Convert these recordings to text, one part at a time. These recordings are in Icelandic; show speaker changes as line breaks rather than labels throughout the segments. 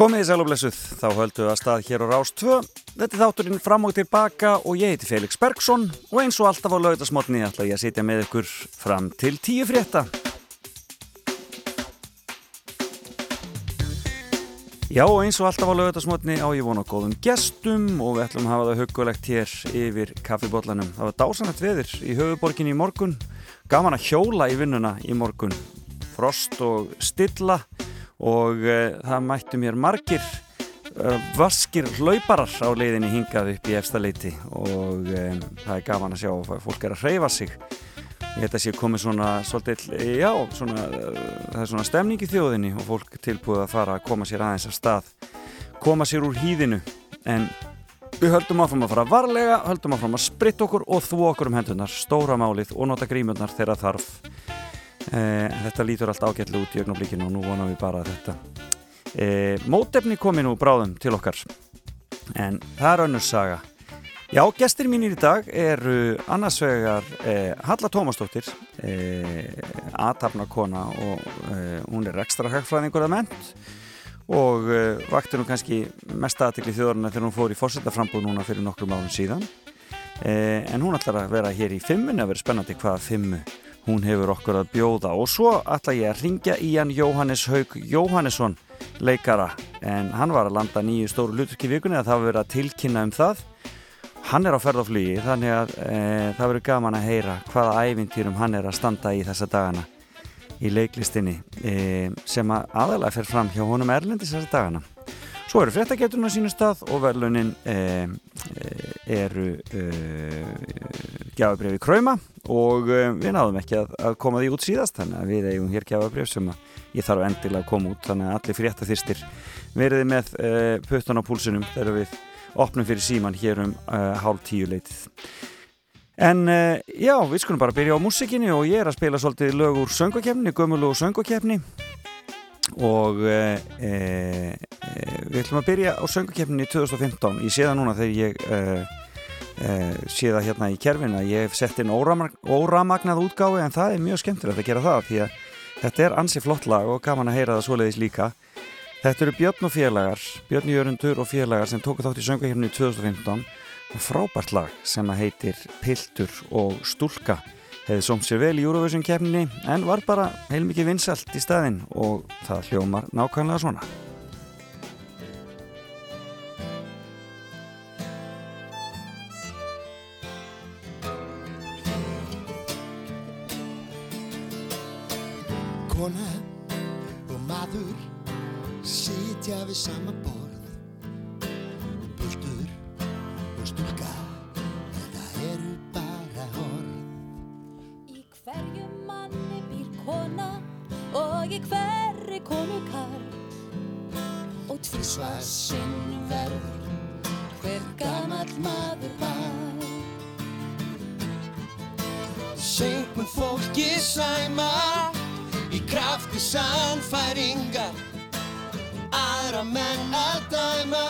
Komið í sælublessuð, þá höldum við að stað hér á Rás 2. Þetta er þátturinn fram og tilbaka og ég heiti Felix Bergsson og eins og alltaf á laugasmotni ætla ég að sitja með ykkur fram til tíu frétta. Já eins og alltaf á laugasmotni á ég vona góðum gestum og við ætlum að hafa það hugulegt hér yfir kaffibotlanum. Það var dásanætt veður í höfuborginni í morgun, gaman að hjóla í vinnuna í morgun, frost og stilla og uh, það mættu mér margir uh, vaskir hlauparar á leiðinni hingað upp í efstaleiti og um, það er gaman að sjá að fólk er að hreyfa sig. Ég held að sé komið svona svolítið, já, svona, það er svona stemning í þjóðinni og fólk tilbúið að fara að koma sér aðeins af stað koma sér úr hýðinu. En við höldum áfram að fara varlega höldum áfram að spritta okkur og þvó okkur um hendunar stóra málið og nota grímurnar þegar þarf Eh, þetta lítur allt ágætlu út í ögnablikinu og nú vonum við bara þetta eh, mótefni komi nú bráðum til okkar. En það er önnur saga. Já, gestir mínir í dag eru annarsvegar eh, Halla Tómasdóttir eh, aðtapna kona og eh, hún er ekstra hagfræðingur að ment og eh, vakti nú kannski mest aðtikli þjóðurinn þegar hún fór í fórsetaframbúð núna fyrir nokkrum árum síðan. En hún ætlar að vera hér í fimmun að vera spennandi hvaða fimmu hún hefur okkur að bjóða. Og svo ætla ég að ringja í hann Jóhannes Haug Jóhannesson leikara. En hann var að landa nýju stóru luturki vikunni að það verið að tilkynna um það. Hann er á ferð á flugi þannig að e, það verður gaman að heyra hvaða ævintýrum hann er að standa í þessa dagana í leiklistinni e, sem að aðalega fer fram hjá honum Erlendis þessa dagana Svo eru fréttageturinn á sínu stað og verðlunin e, e, eru e, gjafabrjöfi Krauma og e, við náðum ekki að, að koma því út síðast þannig að við eigum hér gjafabrjöf sem ég þarf endilega að koma út þannig að allir fréttaþyrstir veriði með e, puttan á púlsunum þegar við opnum fyrir síman hér um e, hálf tíu leitið. En já, við skulum bara byrja á músikinni og ég er að spila svolítið lög úr söngakefni, gömul og söngakefni og e, e, við ætlum að byrja á söngakefninni 2015 ég sé það núna þegar ég e, sé það hérna í kerfin að ég hef sett inn óramagnað útgáfi en það er mjög skemmtilegt að gera það því að þetta er ansi flott lag og gaman að heyra það svoleiðis líka. Þetta eru Björn og félagar Björn Jörgundur og félagar sem tóku þátt í söngakefninni 2015 og frábært lag sem að heitir Piltur og Stúlka hefði somt sér vel í Eurovision kefninni en var bara heilmikið vinsalt í staðinn og það hljómar nákvæmlega svona.
Kona og maður sitja við sama borð Piltur og stúlka þetta eru
og í hverri konu karl og tvísvar sinn verður hver gamall maður var.
Segnum fólki sæma í krafti sannfæringar aðra menn að dæma.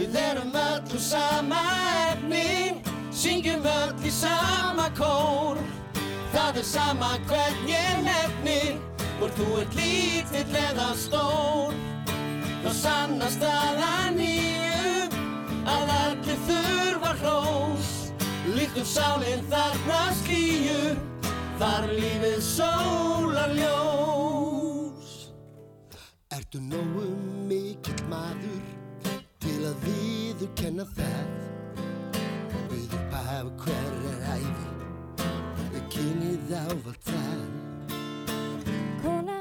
Við erum öll úr sama efni syngjum öll í sama kór það er sama hvern ég nefni hvort þú ert lítill eða stór. Þá sannast aðan nýju að allir þurfa hrós. Líkt um sálinn þarna skýju þar lífið sólar ljós Ertu nógu mikill maður til að viður kenna það? Við upphaf hver er æfi við kynið ávalt það
Kona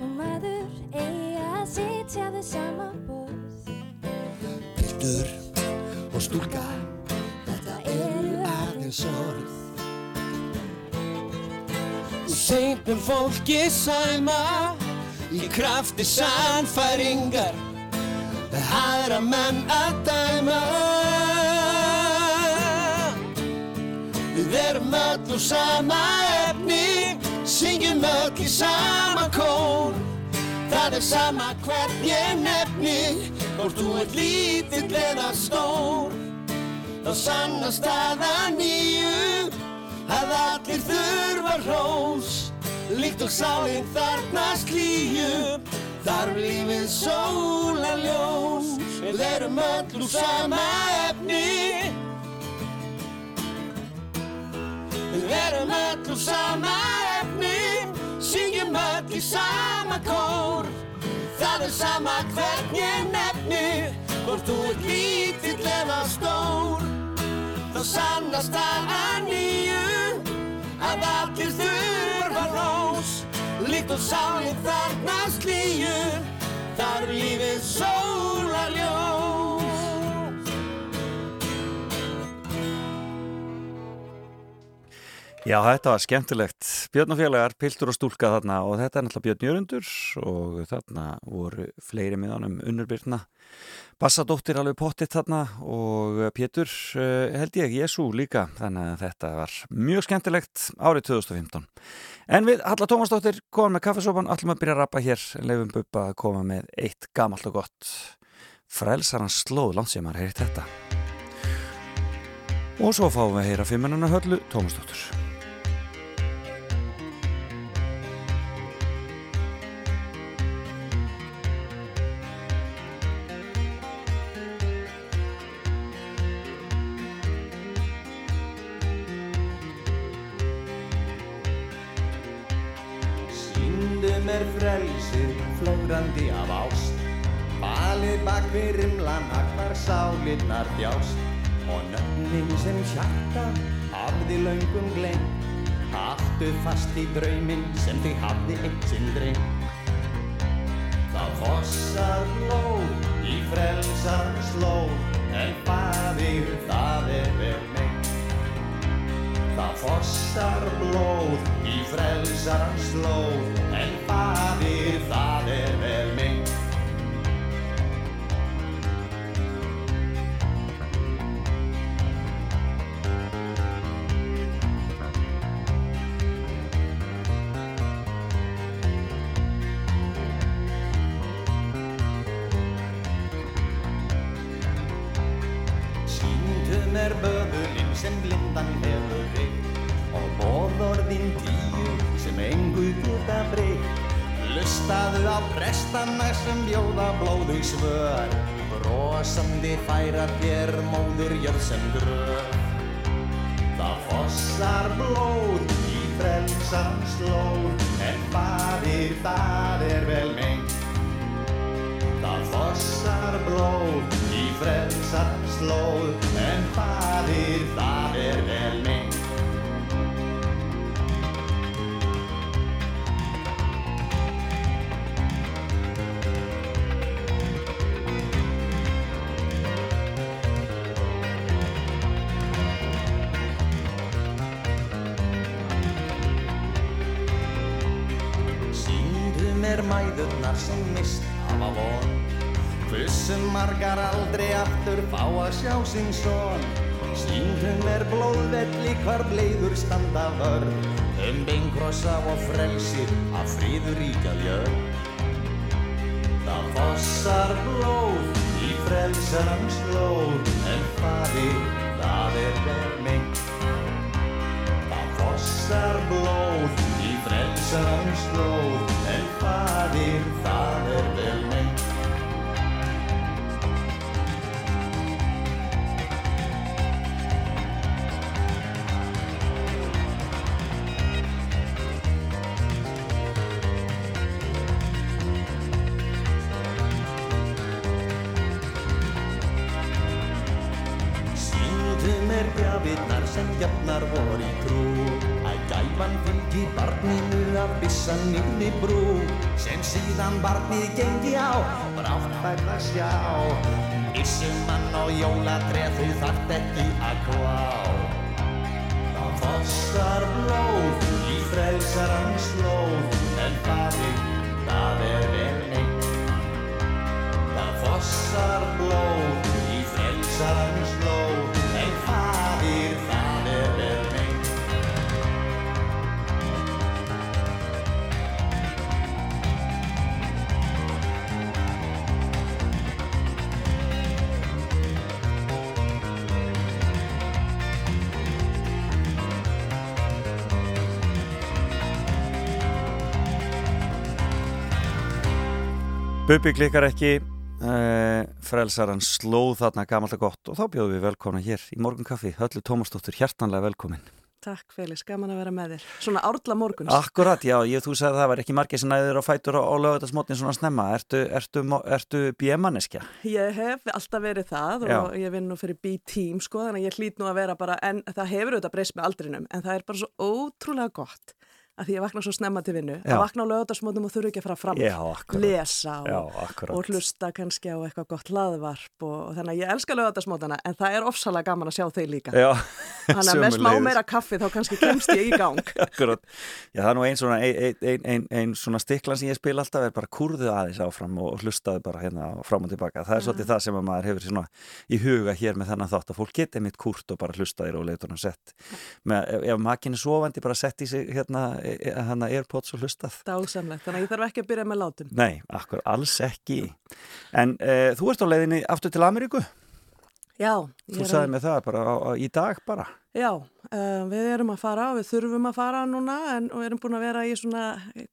og maður eiga að sitja við sama borð.
Piltur og stúlka þetta eru aðeins orð. Segnum fólki sæma í krafti sannfæringar aðra menn að dæma Við erum öll úr sama efni syngjum öll í sama kór. Það er sama hvern ég nefni Hvort þú ert lítill eða stór. Þá sannast aða nýju Að allir þurfa hrós. Líkt og sálinn þarnast líu Þarf lífið sólaljós Við erum öll úr sama efni Við erum öll úr sama efni Syngjum öll í sama kór. Það er sama hvernig nefni Hvort þú ert lítill eða stór. Þá sannast það að nýju Að allir þurfa rós. Líkt og sálinn þarna slíu Þar lífið sólarljós
Já, þetta var skemmtilegt. Björn og félagar, piltur og stúlka þarna og þetta er náttúrulega Björn Jörundur og þarna voru fleiri miðanum unnurbyrna. Bassadóttir alveg pottitt þarna og Pétur uh, held ég, Jésu líka, þannig að þetta var mjög skemmtilegt árið 2015. En við, Halla Tómasdóttir, komum með kaffesopan, allum að byrja að rappa hér, leifum buppa að koma með eitt gamalt og gott. Frælsarans slóð landsímar, heyrðit þetta. Og svo fáum við að heyra fimmununa höllu Tómasdóttir.
Er frelsið flógrandi af ást. Balið bak við rimlan agnar sálinnar þjást. Og nöfnin sem hjarta hafði löngum gleym Haltu fast í drauminn sem þig hafði eitt sinn dreym Það fossar blóð í frelsarns slóð En faðir það er vel meint Það fossar blóð í frelsarans slóð En faðir það er sjá sinn son. Sýndum er blóðvelli hvar bleiður standa vörð Um beinkrossa og frelsi að fríður ríkja jörg Það fossar blóð í frelsarans slóð En fadir, það er vel meint Það fossar blóð í frelsarans slóð En fadir, bissan nýrni brú Sem síðan barnið gengi á, brátt færð að sjá. Issumann og jólatreð þú þarft ekki að kvá Það fossar blóð í frelsarans slóð En fadir,
Bubi klikkar ekki uh, frelsaran slóð þarna gamalt og gott og þá bjóðum við velkomna hér í morgun kaffi Höllu Tómasdóttur, hjertanlega velkomin
Takk Felix, gaman að vera með þér Svona árla morguns
Akkurat, já, ég, þú sagði að það var ekki margir sem næður á fætur á, á lögutarsmotnin svona snemma Ertu, ertu, ertu bjömanniskja?
Ég hef alltaf verið það
Já.
og ég vinn nú fyrir B-team sko þannig að ég hlýt nú að vera bara en það hefur auðvitað breyst með aldrinum en það er bara svo ótrúlega gott að því ég vakna svo snemma til vinnu. Að vakna á lögadagsmótum og þurfu ekki að fara fram
Já,
lesa og,
Já,
og hlusta kannski á eitthvað gott hlaðvarp og, og þannig að ég elska lögadagsmótana en það er ofsalega gaman að sjá þau líka.
Já,
þannig að með smá meira kaffi þá kannski kemst ég í gang.
Akkurat, já það er nú ein svona, ein, ein, ein, ein svona stiklan sem ég spil alltaf er bara kurðu aðeins áfram og hlustaði bara hérna fram og tilbaka. Það er svolítið það sem að maður hefur svona í huga hér með þennan þátt að fólk geti mitt kurt og bara hlustaðir og leitur hann sett. Með, ef, ef makinn er sofandi bara sett í sig hérna, e- e- hérna Airpods og hlustað.
dásamlegt, þannig að ég þarf ekki að byrja með látum
Nei, akkur, alls ekki. En uh, þú ert á leiðinni aftur til Ameríku.
Já,
Þú sagði mig það bara á, á, í dag bara.
Já, uh, við erum að fara og við þurfum að fara núna en við erum búin að vera í svona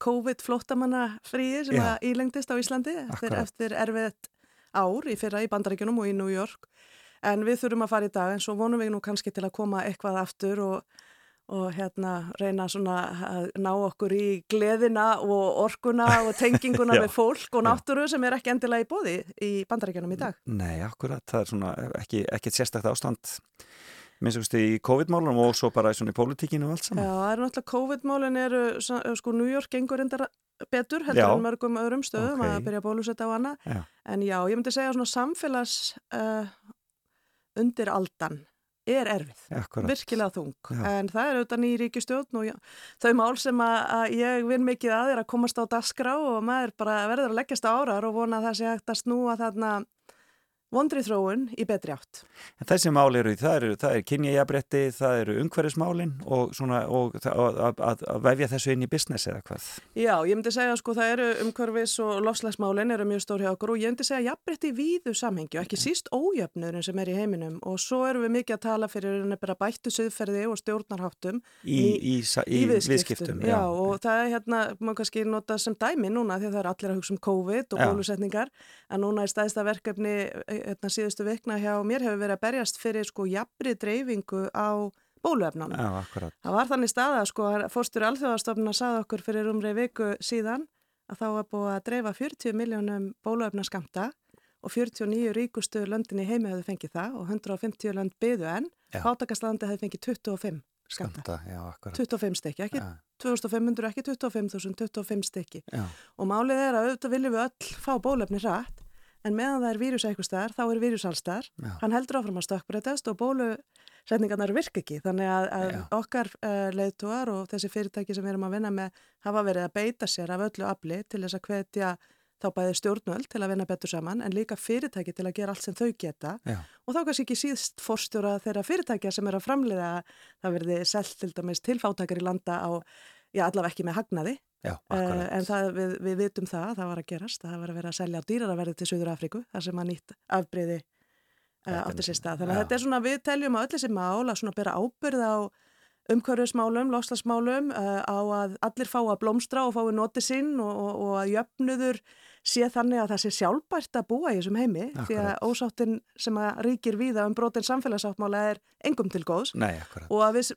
COVID-flóttamanna fríi sem að ílengdist á Íslandi eftir, eftir erfiðt ár í fyrra í Bandaríkjunum og í New York en við þurfum að fara í dag en svo vonum við nú kannski til að koma eitthvað aftur og, og hérna reyna svona að ná okkur í gleðina og orkuna og tenginguna
Já.
við fólk og náttúru sem er ekki endilega í bóði í Bandaríkjunum í dag.
Nei, akkurat, það er svona ekki, ekki sérstakt ástand minnst þú veist í COVID-málunum og svo bara í pólitíkinu og allt
Já,
saman.
það eru náttúrulega COVID-málin eru, sa- sko, New York gengur reyndar betur heldur
Já.
en mörgum öðrum stöðum
Ok.
að byrja að bólusetta á annað.
Já.
En já, ég myndi segja svona samfélags uh, undir aldan er erfið,
Akkurat.
virkilega þung.
Já.
En það er auðvitað ný ríkistjórn og þau mál sem að, að ég vinn mikið að er að komast á dasgrá og maður bara verður að leggjast á árar og vona að það sé hægt að snúa þarna vondri þróun í betri átt.
En þessi mál eru, það eru, það er kynjajabretti, það eru umhverfismálin og svona, og að, að, að vefja þessu inn í business eða hvað.
Já, ég myndi segja sko það eru umhverfis og lofslagsmálin eru mjög stór hjá okkur og ég myndi segja jafnbreytti í víðu samhengi og ekki síst ójöfnurinn sem er í heiminum og svo erum við mikið að tala fyrir henni bara bættu söðferði og stjórnarháttum
Í, í, í, í viðskiptum.
Já, og það er hérna, maður kannski nota sem dæmi núna því að það er allir að hugsa um COVID og
Já.
bólusetningar en núna er stæðsta verkefni hérna, síðustu vikna hjá mér hefur verið að berjast fyrir sko jafnri dreifingu á bóluefnanum.
Já, akkurat.
Það var þannig staða sko að fórstur alþjóðastofnuna sagði okkur fyrir umri viku síðan að þá var búið að dreifa 40 miljónum bóluefna skamta og 49 ríkustu löndin í heimi hefðu fengið það og 150 lönd byðu en
Já.
Fátakastlandi hefði fengið 25 skamta.
Skamta, já, akkurat.
25 stykki, ekki
Já,
2500, ekki 25.000, 25 stykki.
já,
Og málið er að auðvitað viljum við öll fá bólefni hratt en meðan það er vírus eitthvað staðar, þá er vírus allstaðar.
já.
Hann heldur áfram að stökkbreytast og bólusetningarnar virka ekki. Þannig að, að okkar uh, leiðtúar og þessi fyrirtæki sem við erum að vinna með hafa verið að beita sér af öllu afli til þess að hvetja þá bæði stjórnvöld til að vinna betur saman en líka fyrirtæki til að gera allt sem þau geta
Já.
og þá kannski ekki síðst fórstjóra þeirra fyrirtækja sem er að framleiða það verði selt til dæmis til fátakar í landa á, já allavega ekki með hagnaði
Já,
uh, en það, við, við vitum það að það var að gerast það var að vera að selja dýraraverði til Suður Afríku þar sem að nýtt afbreyði uh,
er-
átti sér stað. Þannig að þetta er svona, við teljum að öll þessi mál að svona bera ábyrð á umhverfismálum, loslasmálum, uh, á að allir fá að blómstra og fái noti sinn og, og, og að jöfnuður sé þannig að það sé sjálfbært að búa í þessum heimi því að
Akkurat.
ósáttin sem að ríkir víða um brotin samfélagsáttmála er engum til góðs
Nei, akkurat.
og að við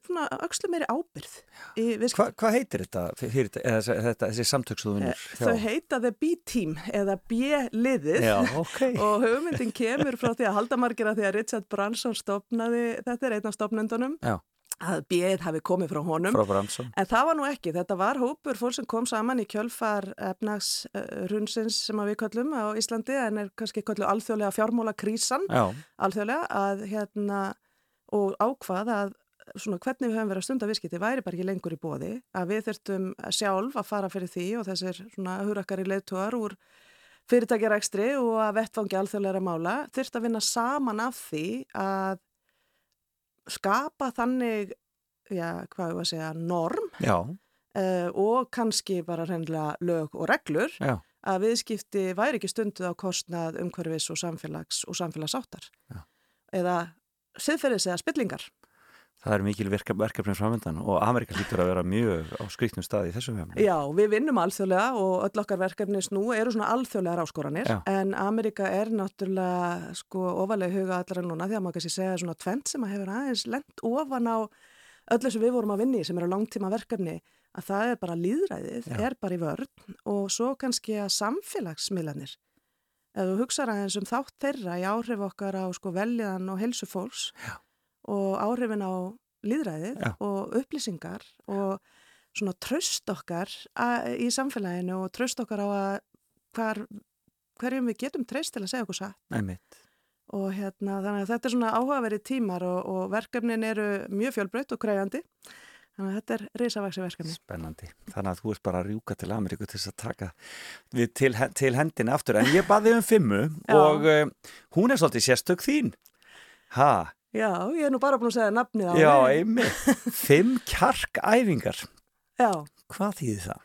öxlum meiri ábyrð viðskiptum.
Hva, hvað heitir þetta, fyrir, eða, þessi- þetta þessi samtöksuðunir?
Eh, Þau heita The B-Team eða B-liðið
Já, ok.
og hugmyndin kemur frá því að halda margir að því að Richard Branson stopnaði, þetta er einn af stopnendunum,
Já.
Að B-ið hafi komið frá honum.
Frá.
En það var nú ekki, þetta var hópur fólk sem kom saman í kjölfar efnagsrunsins sem við kallum á Íslandi en er kannski kallu alþjóðlega fjármóla krísan
Já,
alþjóðlega að hérna og ákvað að svona hvernig við höfum verið að stunda viðskipti væri bara ekki lengur í bóði að við þurftum sjálf að fara fyrir því og þessir svona hurakkari leiðtúar úr fyrirtækjarækstri og að vettfangi alþjóðlega mála þurft að vinna saman af því að skapa þannig já, hvað við að segja, norm uh, og kannski bara reynilega lög og reglur
já,
að viðskipti væri ekki stunduð á kostnað umhverfis og samfélags og samfélagsáttar.
Já.
eða siðferðis eða spillingar
Það er mikil verkefni framöndan og Amerika lítur að vera mjög á skriktnum staði í þessum hefnum.
Já, við vinnum alþjóðlega og öll okkar verkefni snú eru svona alþjóðlega ráskoranir
Já.
en Amerika er náttúrulega sko ofalega huga allara núna því að maður kannski segja svona tvent sem að hefur aðeins lent ofan á öllu sem við vorum að vinni sem eru langtíma verkefni að það er bara líðræðið,
Já.
er bara í vörn og svo kannski að samfélagsmiðlanir ef þú hugsaður aðeins um þátt þeirra í áhrif okkar á sko veljan og helsu fólks
Já.
Og áhrifin á líðræðið
Já.
og upplýsingar og svona tröst okkar í samfélaginu og tröst okkar á að hvar, hverjum við getum treyst til að segja okkur satt
Einmitt.
og hérna þannig að þetta er svona áhugaverið tímar og, og verkefnin eru mjög fjölbreytt og kreyjandi þannig að þetta er reysavaksi verkefni.
Spennandi. Þannig að þú ert bara að rjúka til Ameríku til þess að taka við til, til hendinni aftur. En ég baði um fimmu og uh, hún er svolítið sérstök þín. Ha,
Já, ég er nú bara búin að segja nafnið á
já,
henni.
einmitt. Fimm kjarkæfingar.
Já,
Hvað þýðir það?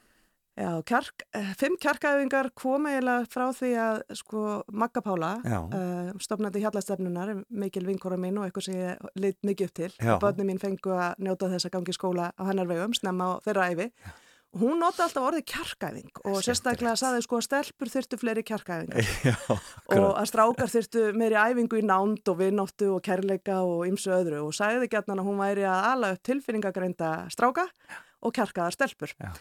já, kjark, eh, fimm kjarkæfingar kom eiginlega frá því að sko Magga Pála,
Já.
uh, stofnandi hjallastefnunar, mikil vinkora mín og eitthvað sem ég lit mikið upp til.
Já.
Bönni mín fengu að njóta þess að gangi skóla á hennar vegum, snemma á þeirra æfi. Og hún nota alltaf orðið kjarkæfing og sérstaklega saði sko að stelpur þyrftu fleiri kjarkæfingar. Og að strákar þyrftu meiri æfingu í nánd og vinnóttu og kærleika og ymsu öðru og sagði gætnan að hún væri að ala upp tilfinningagreinda stráka og kjarkaðar stelpur.
Já.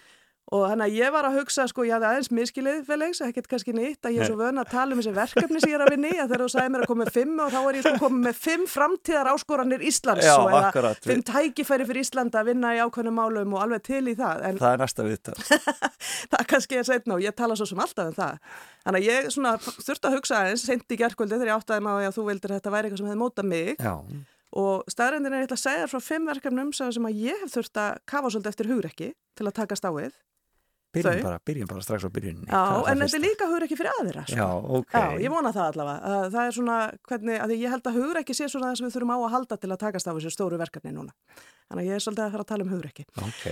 Og þannig að ég var að hugsa, sko, ég hafði aðeins miskilið felegs, ekkert kannski nýtt, að ég er svo vön að tala um þessi verkefni sem ég er að vinni, að þegar þú sagði mér að koma með fimm og þá er ég sko komið með fimm framtíðar áskoranir Íslands
Já,
og eða fimm tækifæri fyrir Ísland að vinna í ákveðnum málum og alveg til í það. En
það er næsta viðtal.
það kannski er setna og ég tala svo sem alltaf um það. Þannig að ég svona þurfti að hugsa aðeins sent í gerkvöldi þegar ég áttaði maður að
byrjum bara, byrjum bara strax á byrjunni.
Já, en þetta líka hugrekki fyrir aðra. Sko.
Já, ok.
Já, ég vona það allavega. Að Það er svona, hvernig, að ég held að hugrekki sé svona það sem við þurfum á að halda til að takast á þessu stóru verkefni núna. Þannig að ég er svolítið að fara að tala um hugrekki.
Ok,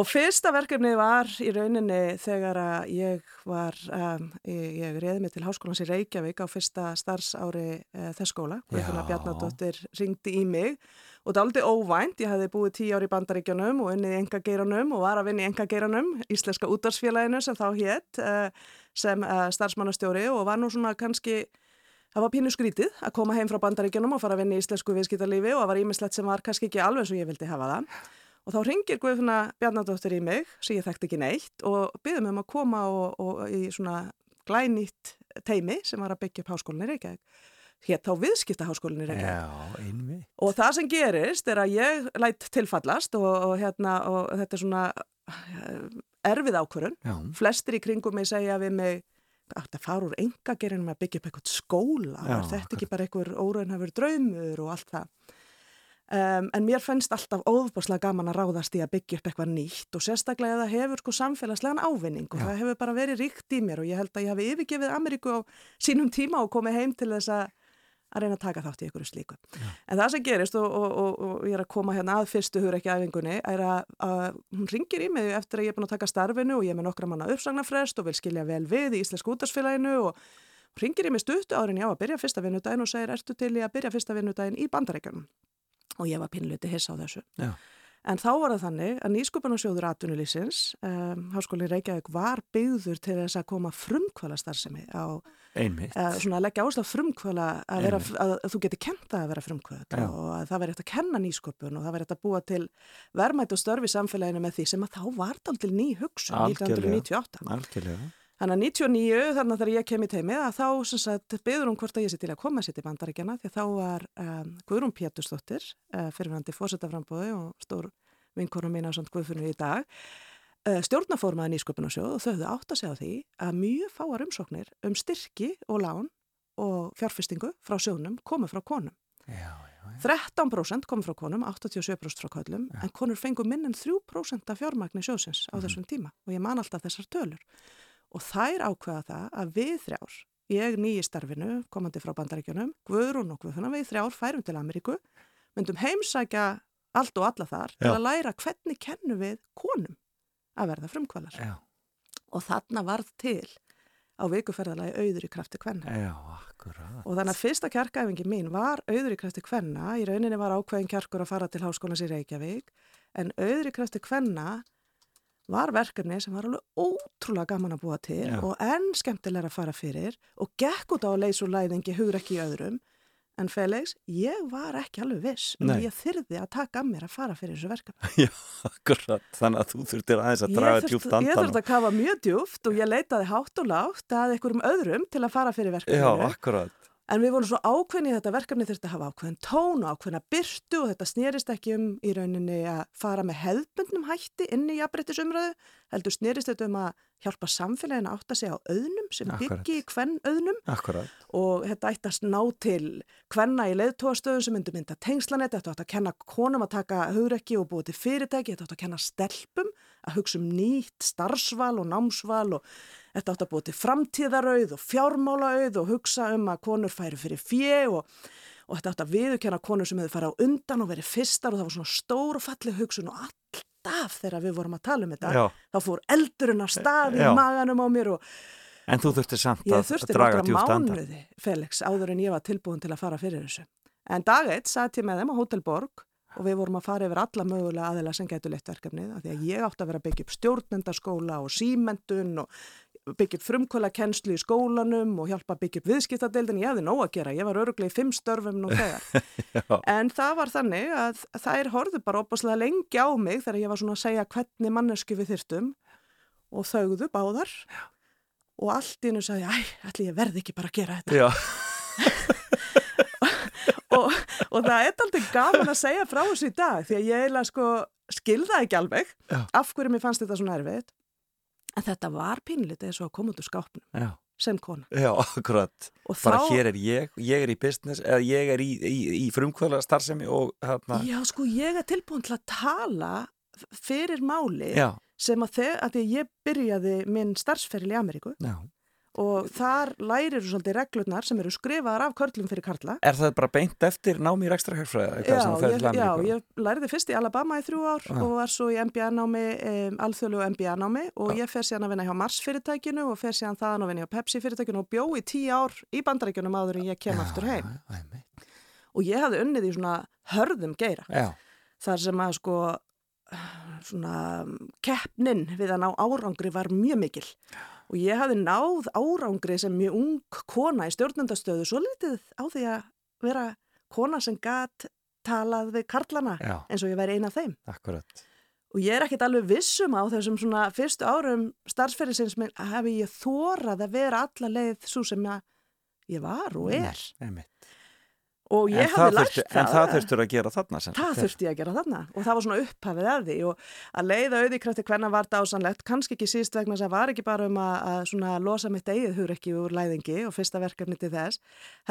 Og fyrsta verkefni var í rauninni þegar að ég var, um, ég, ég reyði mig til Háskólans í Reykjavík á fyrsta starfsári uh, þess skóla. Guðfinna
Já.
Bjarnadóttir ringdi í mig og það er aldrei óvænt. Ég hafði búið tíu ári í bandaríkjunum og unnið í engageiranum og var að vinna í engageiranum, Íslenska útvarsfélaginu sem þá hétt uh, sem uh, starfsmannastjóri og var nú svona kannski Það var pínu skrítið að koma heim frá bandaríkjunum og fara að vinna í íslensku viðskiptarlífi og það var ímislegt sem var kannski ekki alveg svo ég vildi hafa það. Og þá ringir Guðfinna Bjarnadóttir í mig, sem ég þekkti ekki neitt, og byggðum um að koma og, og í svona glænýtt teimi sem var að byggja upp háskólinni Reykjavík. Hétt þá viðskiptaháskólinni
einmitt.
Og það sem gerist er að ég lætt tilfallast og, og, hérna, og þetta er svona eh, erfið ákvörun.
Já,
Flestir í kringum mig segja við mig að fara úr engagerinum að byggja upp eitthvað skóla.
Já,
þetta ekki bara einhver óraunhafur draumur og allt það. Um, en mér finnst alltaf óðbáslega gaman að ráðast í að byggja upp eitthvað nýtt og sérstaklega ef það hefur sko samfélagslegan ávinning og
Já.
það hefur bara verið ríkt í mér og ég held að ég hafi yfirgefið Ameríku á sínum tíma og komið heim til þess að að reyna að taka þátt í einhverju slíku. En það sem gerist og, og, og, og ég er að koma hérna að fyrstu hugur ekki æfingunni er að, að hún ringir í mig eftir að ég er búin að taka starfinu og ég er með nokkra manna uppsagnarfrest og vil skilja vel við í Íslensk útdagsfélaginu og ringir í mig stuttu árin já að byrja fyrsta vinnudaginn og segir ertu til í að byrja fyrsta vinnudaginn í bandarækjunum og ég var pinluti hissa á þessu.
Já.
En þá var það þannig að nýskupunarsjóður atvinnulísins, um, Háskóli Reykjavík var byggður til þess að koma frumkvæla starfsemi á eða svona að leggja áherslu á frumkvöla að, vera, að, að þú geti kent það að vera frumkvöld
Já.
og að það verið eftir að kenna nýsköpun og það verið eftir að búa til verðmætt og störfi samfélaginu með því sem að þá var það til ný hugsun
Algjörlega.
1998.
Algjörlega.
Þannig að 99 þannig að þegar ég kem í teimið að þá sagt byður hún hvort að ég sé til að koma sér til bandaríkjana því að þá var um, Guðrún Pétursdóttir uh, fyrirvændi fórsetaframbóði og stór vinkonum mín á Guðfunni í dag uh, stjórnaformaði nýsköpunarsjóð og þau höfðu átt að segja á því að mjög fáar umsóknir um styrki og lán og fjárfestingu frá sjónum komu frá konum.
Já, já, já.
13% kom frá konum, 87% frá köllum, en konur fengu minn en 3% af fjármagni sjósins á þessum tíma og ég man alltaf þessar tölur. Og þær ákveða það að við þrjár, ég nýji starfinu, komandi frá bandaríkjunum, Guðrún og Guðrún, við þrjár færum til Ameríku, myndum heimsækja allt og alla þar til að læra hvernig kennum við konum að verða frumkvælar.
Já.
Og þarna varð til á vikuferðalagi auður í krafti kvenna.
Já, akkurat.
Og þannig að fyrsta kjarkæfingi mín var auður í krafti kvenna, í rauninni var ákveðin kjarkur að fara til háskólas í Reykjavík, en auður í krafti kvenna var verkefni sem var alveg ótrúlega gaman að búa til
Já.
og enn skemmtilega að fara fyrir og gekk út á að leysa úr læðingi hugur ekki í öðrum. En Felix, ég var ekki alveg viss um
Nei.
að ég þyrði að taka að mér að fara fyrir þessu verkefni.
Já, akkurat. Þannig að þú þurftir aðeins að draga
þurft-
djúpt
Ég
andan.
þurfti að kafa mjög djúft og ég leitaði hátt og lágt að einhverjum öðrum til að fara fyrir
Já,
verkefninu.
akkurat.
En við vorum svo ákveðni í þetta verkefni þurfti að hafa ákveðin tón og ákveðina byrtu og þetta snýrist ekki um í rauninni að fara með hefðbundnum hætti inn í jafnbrettisumröðu, heldur snýrist þetta um að hjálpa samfélagin að átta sig á auðnum sem
Akkurat.
byggi hvern auðnum og þetta ætti að ná til hvenna í leiðtóastöðum sem myndi mynda tengslanett, þetta átti að kenna konum að taka hugrekki og búið til fyrirtæki, þetta átti að kenna stelpum að hugsa um nýtt starfsval og námsval og þetta átti að búið til framtíðarauð og fjármálaauð og hugsa um að konur færi fyrir fjö og, og þetta átti að viðurkenna konur sem hefur farið á undan og verið fyrstar og það var svona stór og falleg hugsun og alltaf þegar við vorum að tala um þetta,
Já.
þá fór eldurinn að staði
Já.
í maganum á mér og
En þú þurftir samt
Ég
að
þurfti
draga djúpt andan.
mánuði, Felix, áður en ég var tilbúin til að fara fyrir þessu. En dag eitt satt ég með þeim á Hotel Borg og við vorum að fara yfir alla mögulega aðila sem getur leitt verkefnið af því að ég átti að vera að byggja upp stjórnendaskóla og símentun og byggja upp frumkvöla kennslu í skólanum og hjálpa að byggja upp viðskiptadeildin. Ég hefði nóg að gera, ég var öruglega í fimm störfum nú þegar. En það var þannig að þær horfðu bara opaslega lengi á mig þegar ég var svona að segja hvernig mannesku við þyrftum og þauðu báðar og allt í hennu sagði, æ, ætli ég verði ekki bara að gera þetta. Og, og það er aldrei gaman að segja frá þessu í dag því að ég eiginlega sko skilða ekki alveg
Já.
af hverju mér fannst þetta svona erfitt. En þetta var pínlítið eins og að koma út úr skápnum
já,
sem kona.
já, akkurat.
Og
Bara
þá,
hér er ég, ég er í business, eða ég er í, í, í frumkvöla starfsemi og hérna,
já sko ég er tilbúin til að tala fyrir máli
já,
sem að þegar ég byrjaði minn starfsferil í Ameríku
já.
Og þar lærir þú svolítið reglurnar sem eru skrifaðar af körlum fyrir karla.
Er það bara beint eftir námi í rekstrahjörfræði?
Já ég, já, ég læriði fyrst í Alabama í þrjú ár
Já.
og var svo í MBA-námi, um, alþjóðlegu MBA-námi og ég fer síðan að vinna hjá Mars fyrirtækinu og fer síðan þaðan að vinna hjá Pepsi fyrirtækinu og bjó í tíu ár í bandaríkjunum áður en ég kem aftur heim.
Já.
Og ég hafði unnið í svona hörðum geira
já,
þar sem að sko svona keppnin við að ná árangri var mjög mikil og ég hafði náð árangri sem mjög ung kona í stjórnendastöðu svo litið á því að vera kona sem gat talað við karlana
já,
eins og ég væri eina af þeim
akkurat.
og ég er ekkit alveg vissum á þessum svona fyrstu árum starfsferðisins minn að hafi ég þórað að vera alla leið svo sem ég var og er
Einmitt.
Og ég hafði
það
lært
þurftu- En það þurftur að gera þarna sem
Það þurfti að gera þarna og það var svona upphafið af því og að leiða auðvíkræfti hvernig var dásanlegt, kannski ekki síst vegna þess að var ekki bara um að, að losa mitt eigið hugrekki úr læðingi og fyrsta verkefni til þess,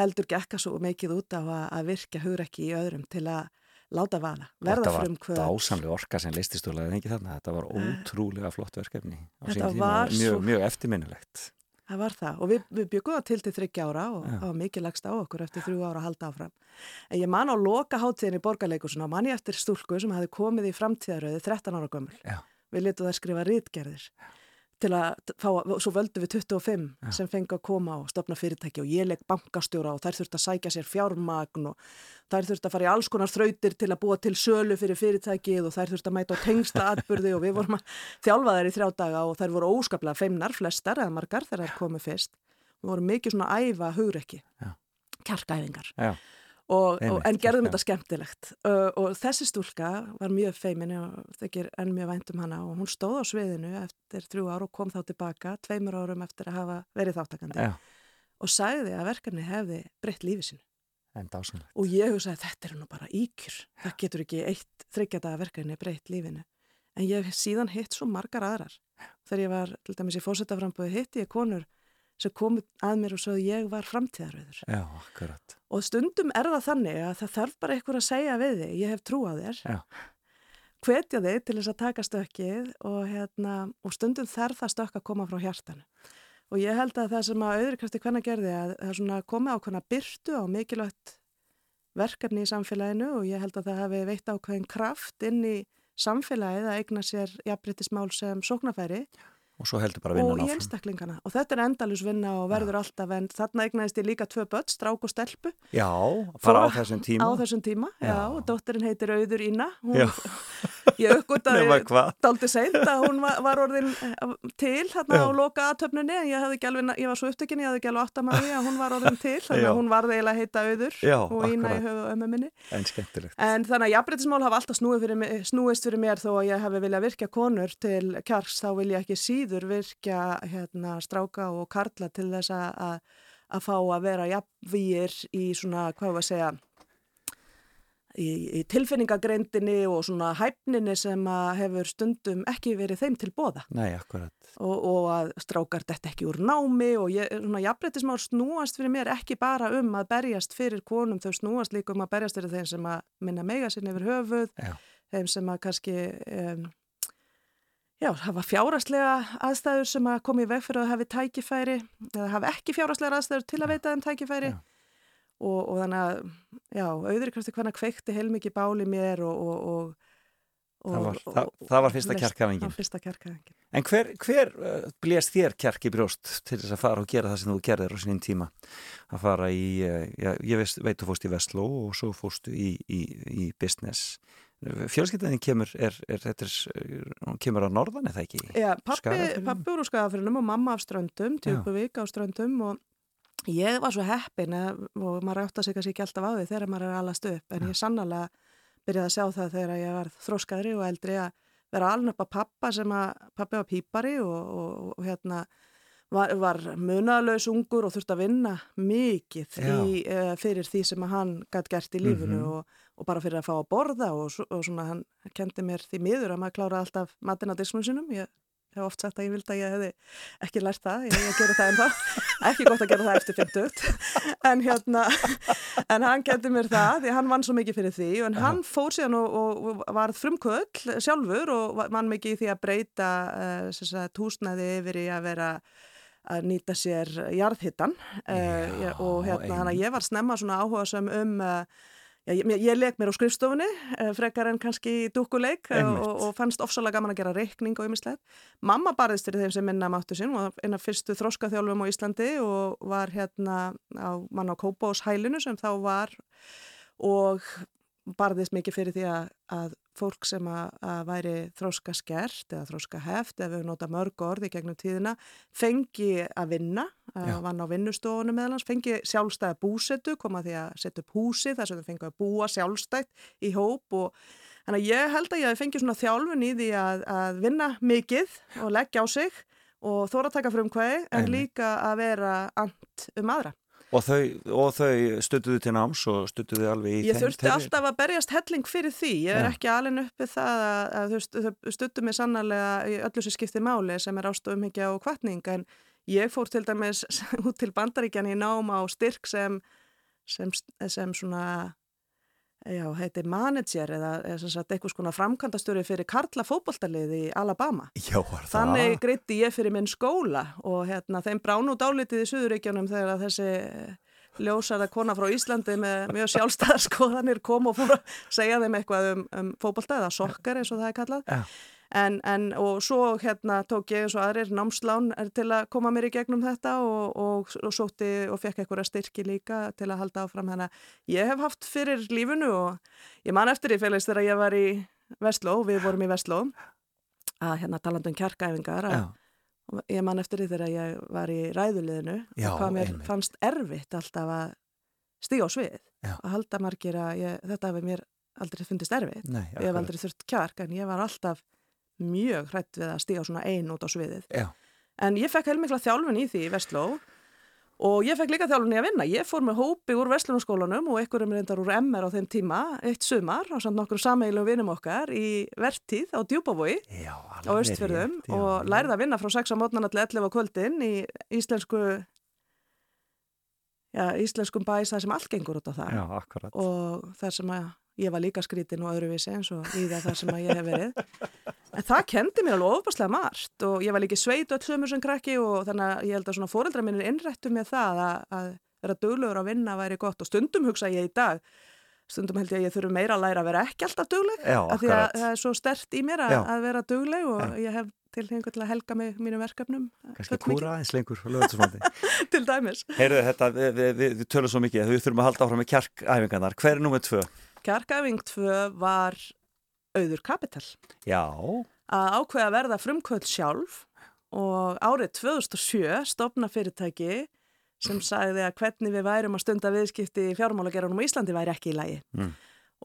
heldur gekka svo mikið út á að, að virka hugrekki í öðrum til að láta vaða, verða
Þetta
frumkvöð.
var dásamlega orka sem leistist laðið ekki þarna. Þetta var ótrúlega flott verkefni á
Þetta
sínum tíma mjög, mjög eftirminnilegt.
Það var það og við, við byggum það til til þryggja ára og það var mikið lagst á okkur eftir þrjú ára að halda áfram. En ég man á loka hátíðin í borgarleikusuna og man ég eftir stúlku sem hafi komið í framtíðaröðu 13 ára gömul.
Já.
Við letum það skrifa rítgerðir til að fá, svo völdum við 25
Já.
sem fengi að koma og stopna fyrirtæki og ég legg bankastjóra og þær þurft að sækja sér fjármagn og þær þurft að fara í alls konar þrautir til að búa til sölu fyrir fyrirtækið og þær þurft að mæta á tengsla atbyrði og við vorum að þjálfa þær í þrjá daga og þær voru óskaplega feimnar, flestar eða margar þegar þær komu fyrst. Við vorum mikið svona æfa hugrekki,
Já.
kjarkæfingar
Já,
og, og,
Einmitt,
en gerðum þetta skemmtilegt. Uh, og þessi stúlka var mjög feimin og þykir enn mjög vænt um hana og hún stóð á sviðinu eftir þrjú ár og kom þá tilbaka tveimur árum eftir að hafa verið þáttakandi
já,
og sagði að verkefni hefði breytt lífi sínu.
En dásamlega.
og ég hugsaði þetta er nú bara íkjur. Það getur ekki eitt þryggjadaga verkefni breytt lífinu. En ég hef síðan hitt svo margar aðrar. Þegar ég var til dæmis í fórsetaframböðu hitti ég konur sem komið að mér og sögðu ég var framtíðaröður
Já, akkurat.
og stundum er það þannig að það þarf bara einhver að segja við þig ég hef trú á þér.
Já.
hvetja þig til þess að taka stökkið og, hérna, og stundum þarf það stökk að koma frá hjartanu. Og ég held að það sem að auðvitað hvernig gerði að það er svona komið ákveðna byrtu á mikilvægt verkefni í samfélaginu og ég held að það hafi veitt ákveðin kraft inn í samfélagið að eigna sér jafnbryttismál sem sóknafæri
og svo heldur bara
og
vinnan
í
áfram.
einstaklingana og þetta er endalus vinna og verður alltaf en þarna eignaðist ég líka tvö börn, strák og stelpu
Já, bara á
Fór-
þessum tíma.
á þessum tíma, já,
Já.
og dóttirinn heitir Auður Ína hún. ég
hvað?
daldi seint að hún var, var orðin eh, til
Já.
á loka aðtöfnunni en ég, alveg, ég var svo upptökinni, ég hafði ekki alveg átt að maður að hún var orðin til, þannig að hún varði eiginlega heita Auður
Já,
og Ína í höfu ömmu minni
En skemmtilegt.
En þannig að jafnbreytismál hafa alltaf fyrir mig, snúist fyrir mér þó að ég hefði viljað virkja konur til kjarks þá vil ég ekki síður virkja hérna, stráka og karla til þess að, að, fá að vera jafnvíir í svona, hvað var að segja, í, í tilfinningagreindinni og svona hæfninni sem að hefur stundum ekki verið þeim til bóða
Nei, akkurat.
og, og að strákar þetta ekki úr námi og ég, svona jafnbreytismál snúast fyrir mér ekki bara um að berjast fyrir konum, þau snúast líka um að berjast fyrir þeim sem að minna mega sinni yfir höfuð,
Já.
þeim sem að kannski, um, já, hafa fjárastlega aðstæður sem að koma í veg fyrir að hafi tækifæri, eða hafi ekki fjárastlega aðstæður til að veita þeim tækifæri
Já.
Og, og þannig að, já, auðvitað krafti hvernig kveikti heilmikið báli mér og, og, og
Það var-
og-
það- það var fyrsta kjarkæfingin. En hver, hver uh, blés þér kjark í brjóst til þess að fara og gera það sem þú gerðir á sínum tíma? Að fara í, uh, já, ég veist, veit þú fórst í Vestló og svo fórstu í, í, í business. Fjölskyldaðin kemur, er, er, þetta er, hún kemur á norðan eða ekki?
Já, pappi, pappi úr úr skagafyrinum og mamma af ströndum, Djúpuvík á ströndum og ég var svo heppin eh, og maður átt að sig kannski ekki alltaf á því þegar maður er alast upp en ég sannlega byrjaði að sjá það þegar ég var þróskaðri og eldri að vera alveg upp að pappa sem að pappi var pípari og, og, og hérna var, var munalaus ungur og þurfti að vinna mikið
Já.
í, uh, fyrir því sem að hann gætt gert í lífinu
Mhm.
og, og bara fyrir að fá að borða og, svo- og svona hann kendi mér því miður að maður klára alltaf matinn á disknum sinum. Ég hef oft sagt að ég vildi að ég hefði ekki lært það, ég hef að gera það en það, ekki gott að gera það eftir 50, en hérna, en hann kendi mér það því hann vann svo mikið fyrir því en hann fór síðan og, og, varð frumkvöld sjálfur og vann mikið í því að breyta uh, túsnaði yfir í að vera að nýta sér jarðhittan uh, og hérna hann að ég var snemma svona áhuga sem um uh, Já, ég, ég leik mér á skrifstofunni, eh, frekar en kannski dúkuleik eh, og, og fannst ofsalega gaman að gera reikning og ymmislegt. Mamma barðist fyrir þeim sem minna máttu sín og eina fyrstu þróskaþjálfum á Íslandi og var hérna á mann á Kópós hælinu sem þá var og barðist mikið fyrir því að, að fólk sem að, að væri þróska skert eða þróska heft ef við nota mörg orð í gegnum tíðina fengi að vinna, að vann á vinnustofunum meðlans, fengi sjálfstæða búsetu, koma því að setja upp húsi þar sem þau fengi að búa sjálfstætt í hóp og þannig að ég held að ég fengi svona þjálfun í því að, að vinna mikið og leggja á sig og þóra að taka frumkvæði en
Einmitt.
líka að vera and um aðra.
Og þau, og þau stuttuðu til náms og stuttuðu alveg í
Ég
þeim-
þurfti
þeirri-
alltaf að berjast helling fyrir því. Ég er
Já.
ekki alveg uppið það að, að þau stu- þau stuttu mig sannarlega í öllu sem skipti máli sem er ástöfumhyggja og kvartning en ég fór til dæmis út til bandaríkjan í nám á styrk sem, sem, sem svona já, heiti manager eða, eða sem sagt eitthvað skona framkvæmdastjóri fyrir Karla fótboltaliði í Alabama.
Já, var það?
Þannig greitti ég fyrir minn skóla og hérna, þeim brán út álitið í Suðuríkjónum þegar þessi eh, ljósara kona frá Íslandi með mjög sjálfstæðar skoðanir kom og fór að segja þeim eitthvað um, um fótbolta eða sokkar eins og það er kallað.
Já.
En, en og svo hérna tók ég eins og aðrir námslán til að koma mér í gegnum þetta og, og, og sótti og fekk eitthvað styrki líka til að halda áfram hennar. Ég hef haft fyrir lífinu og ég man eftir í félagist þegar ég var í Vestló, við vorum í Vestló að hérna talandi um kjarkæfingar að
Já,
Ég man eftir því þegar ég var í ræðuliðinu
Já,
og hvað mér
einmitt.
fannst erfitt alltaf að stíga á svið og halda margir að ég, þetta hefur mér aldrei fundist erfitt.
nei,
Ég hef aldrei þurft kjark en ég var alltaf mjög hrætt við að stíga svona ein út á sviðið.
Já,
En ég fekk heilmikla þjálfun í því í Vestló og ég fekk líka þjálfun í að vinna. Ég fór með hópi úr Vestlunarskólanum og einhverjum reyndar úr MR á þeim tíma, eitt sumar á samt nokkur sameilum vinum okkar í vertíð á Djúbavogi
já,
á Östfjörðum og lærði að vinna frá 6 á mótnana til 11 á kvöldin í íslensku já, íslenskum bæs það sem allt gengur út á það
Já, akkurat.
og þar sem að ég var líka skrítin og öðruvísi eins og í það sem að ég hef verið en það kendi mér alveg ofaslega margt og ég var líka sveit öll sömur sem krakki og þannig að ég held að svona fóreldra minnir innrættu með það að, að vera duglegur að vinna væri gott og stundum hugsa ég í dag stundum held ég að ég þurfi meira að læra að vera ekki alltaf dugleg
Já,
af því að það er svo stert í mér að, að vera dugleg og
Já.
ég hef tilhengu til að helga mig mínum verkefnum. eh, fullmikið,
kúra eins lengur.
Til dæmis.
Heyrðu þetta, við, við, við, við tölum svo mikið, við þurfum að halda áfram með kjarkæfingarnar. Hver er nummið tvö?
Kjarkæfing 2 var auður kapital.
Já,
Að ákveða að verða frumkvöld sjálf og árið 2007 stopna fyrirtæki sem sagði að hvernig við værum að stunda viðskipti í fjármálagerunum á Íslandi væri ekki í lagi.
Mm.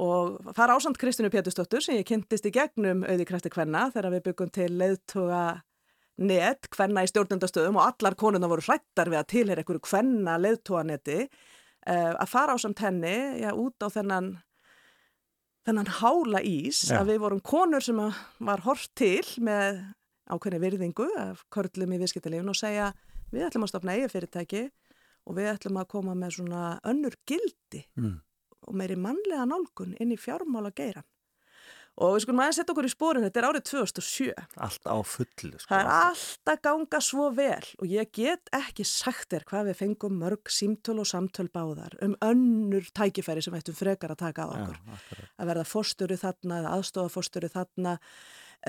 Og fara ásand Kristinu Pétursdóttur sem ég kynntist í gegnum auði krafti kvenna þegar við byggum til leiðtuga net, kvenna í stjórnendastöðum og allar konuna voru hrættar við að tilhera einhverju kvenna leiðtuganeti uh, að fara ásand henni já, út á þennan þennan hála ís
Já.
að við vorum konur sem var hort til með ákveðni virðingu af körlum í viðskiptalífun og segja við ætlum að stopna eigið fyrirtæki og við ætlum að koma með svona önnur gildi
Mm.
og meiri mannlega nálgun inn í fjármála geiran. Og við skulum aðeins setja okkur í spórin, þetta er árið 2007.
allt á fullu. Sko.
Það er allt að ganga svo vel og ég get ekki sagt þér hvað við fengum mörg símtöl og samtöl báðar um önnur tækifæri sem við ættum frekar að taka að
Já,
okkur.
akkurat.
Að verða fórstöru þarna eða aðstofa fórstöru þarna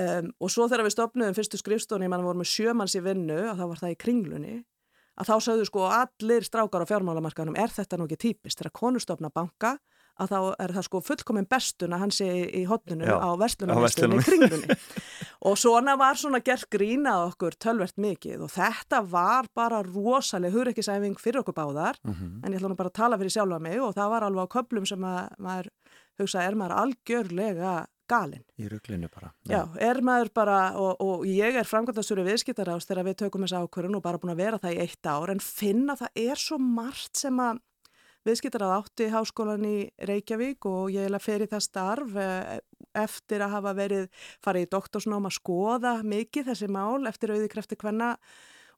um, og svo þegar við stopnum fyrstu skrifstóni, mann vorum með sjömanns í vinnu og þá var það í kringlunni að þá sögðu sko allir strákar á fjármálamarkanum er þetta nú ekki típist þegar konur stopna banka að þá er það sko fullkominn bestun að hann sé í,
Já,
á verslunarmistunni í kringlunni og svona var svona gert grínað okkur tölvert mikið og þetta var bara rosaleg hugreikisæfing fyrir okkur báðar
Mhm.
en ég ætla nú bara að tala fyrir sjálfa mig og það var alveg á köplum sem að maður hugsa er maður algjörlega galinn.
Í rugglinu bara.
Já, er maður bara, og, og ég er framkvæmdastjóri viðskiptarást þegar við tökum þessa ákvörðun og bara búin að vera það í eitt ár en finna það er svo margt sem að viðskiptarað átti í háskólan í Reykjavík og ég er að fer í það starf eh, eftir að hafa verið farið í doktorsnám að skoða mikið þessi mál eftir auðvikrefti hvenna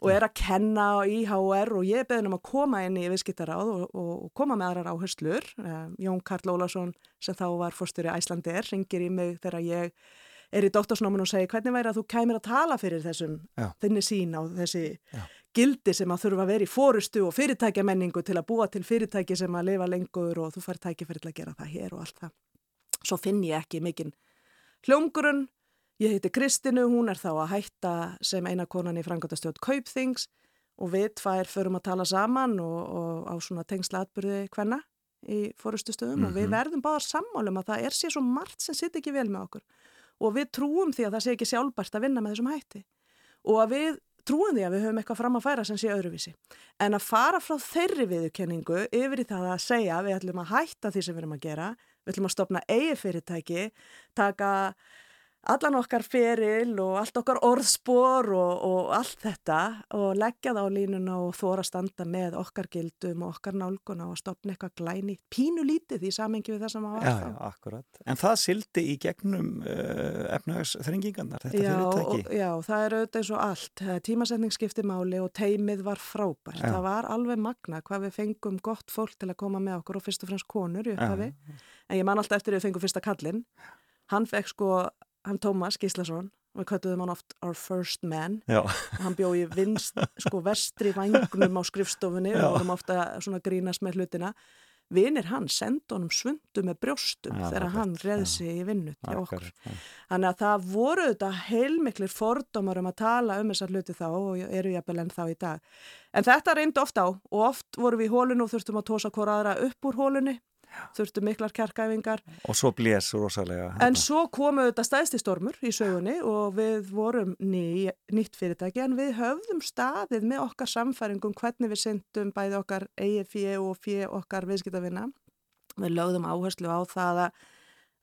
og er að kenna á IHR og ég er beðin um að koma inn í viðskiptaráð og, og, og koma með aðrar áherslur. Eh, Jón Karl Ólásson sem þá var fórstjóri Æslandir ringir í mig þegar ég er í doktorsnáminu og segir hvernig væri að þú kæmir að tala fyrir þessum
Já.
þinni sín á þessi
Já.
Gildi sem að þurfa að vera í fórustu og fyrirtækjamenningu til að búa til fyrirtæki sem að lifa lengur og þú fær tækifæri til að gera það hér og allt það. Svo finn ég ekki mikinn hljómgrunn, ég heiti Kristinu, hún er þá að hætta sem eina konan í frangotastjótt Kaupþings og við tvær förum að tala saman og, og á svona tengsla atbyrði hvenna í fórustu stöðum og við
Mhm.
verðum báðar sammálum að það er sér svo margt sem sitt ekki vel með okkur og við trúum því að það sé ekki sjálfbært að vinna með þessum hætti og að við trúum því að við höfum eitthvað fram að færa sem sé öðruvísi. En að fara frá þeirri viðurkenningu yfir í það að segja við ætlum að hætta því sem við erum að gera, við ætlum að stopna eigi fyrirtæki, taka allan okkar feril og allt okkar orðspor og, og allt þetta og leggja það á línuna og þóra standa með okkar gildum og okkar nálguna og stopna eitthvað glæni pínu lítið í samengi við það sem var
Já, akkurat. En það sildi í gegnum uh, efnagsþrengingarnar, þetta
Já,
fyrirtæki.
og, já, það er auðvitað eins og allt. Tímasetning skipti máli og teimið var frábært.
Já.
Það var alveg magna hvað við fengum gott fólk til að koma með okkur og fyrst og fremst konur í upphafi. En ég man alltaf eftir að við fengum fyrsta kallinn. Hann fekk sko, hann Tómas Gíslason, við köttuðum hann oft our first man.
Já,
Hann bjó í vinst, sko vestri vangnum á skrifstofunni
Já.
og vorum ofta svona grínast með hlutina. Vinir hann sendi honum svundu með brjóstum
Já,
þegar hann reði sig í vinnu til okkur.
Já.
Þannig að það voru þetta heilmiklir fordómar um að tala um þessar hluti þá og eru jafnvel enn þá í dag. En þetta reyndi oft á og oft vorum við í hólinu og þurftum að tósa hvora aðra upp úr hólunni, þurftum miklar kjarkæfingar.
Og svo blés rosalega.
En svo komu þetta stæðsti stormur í sögunni og við vorum ný, nýtt fyrirtæki en við höfðum staðið með okkar samfæringum hvernig við syndum bæði okkar eigið fjö og fjö okkar viðskiptavinna. Við lögðum áherslu á það að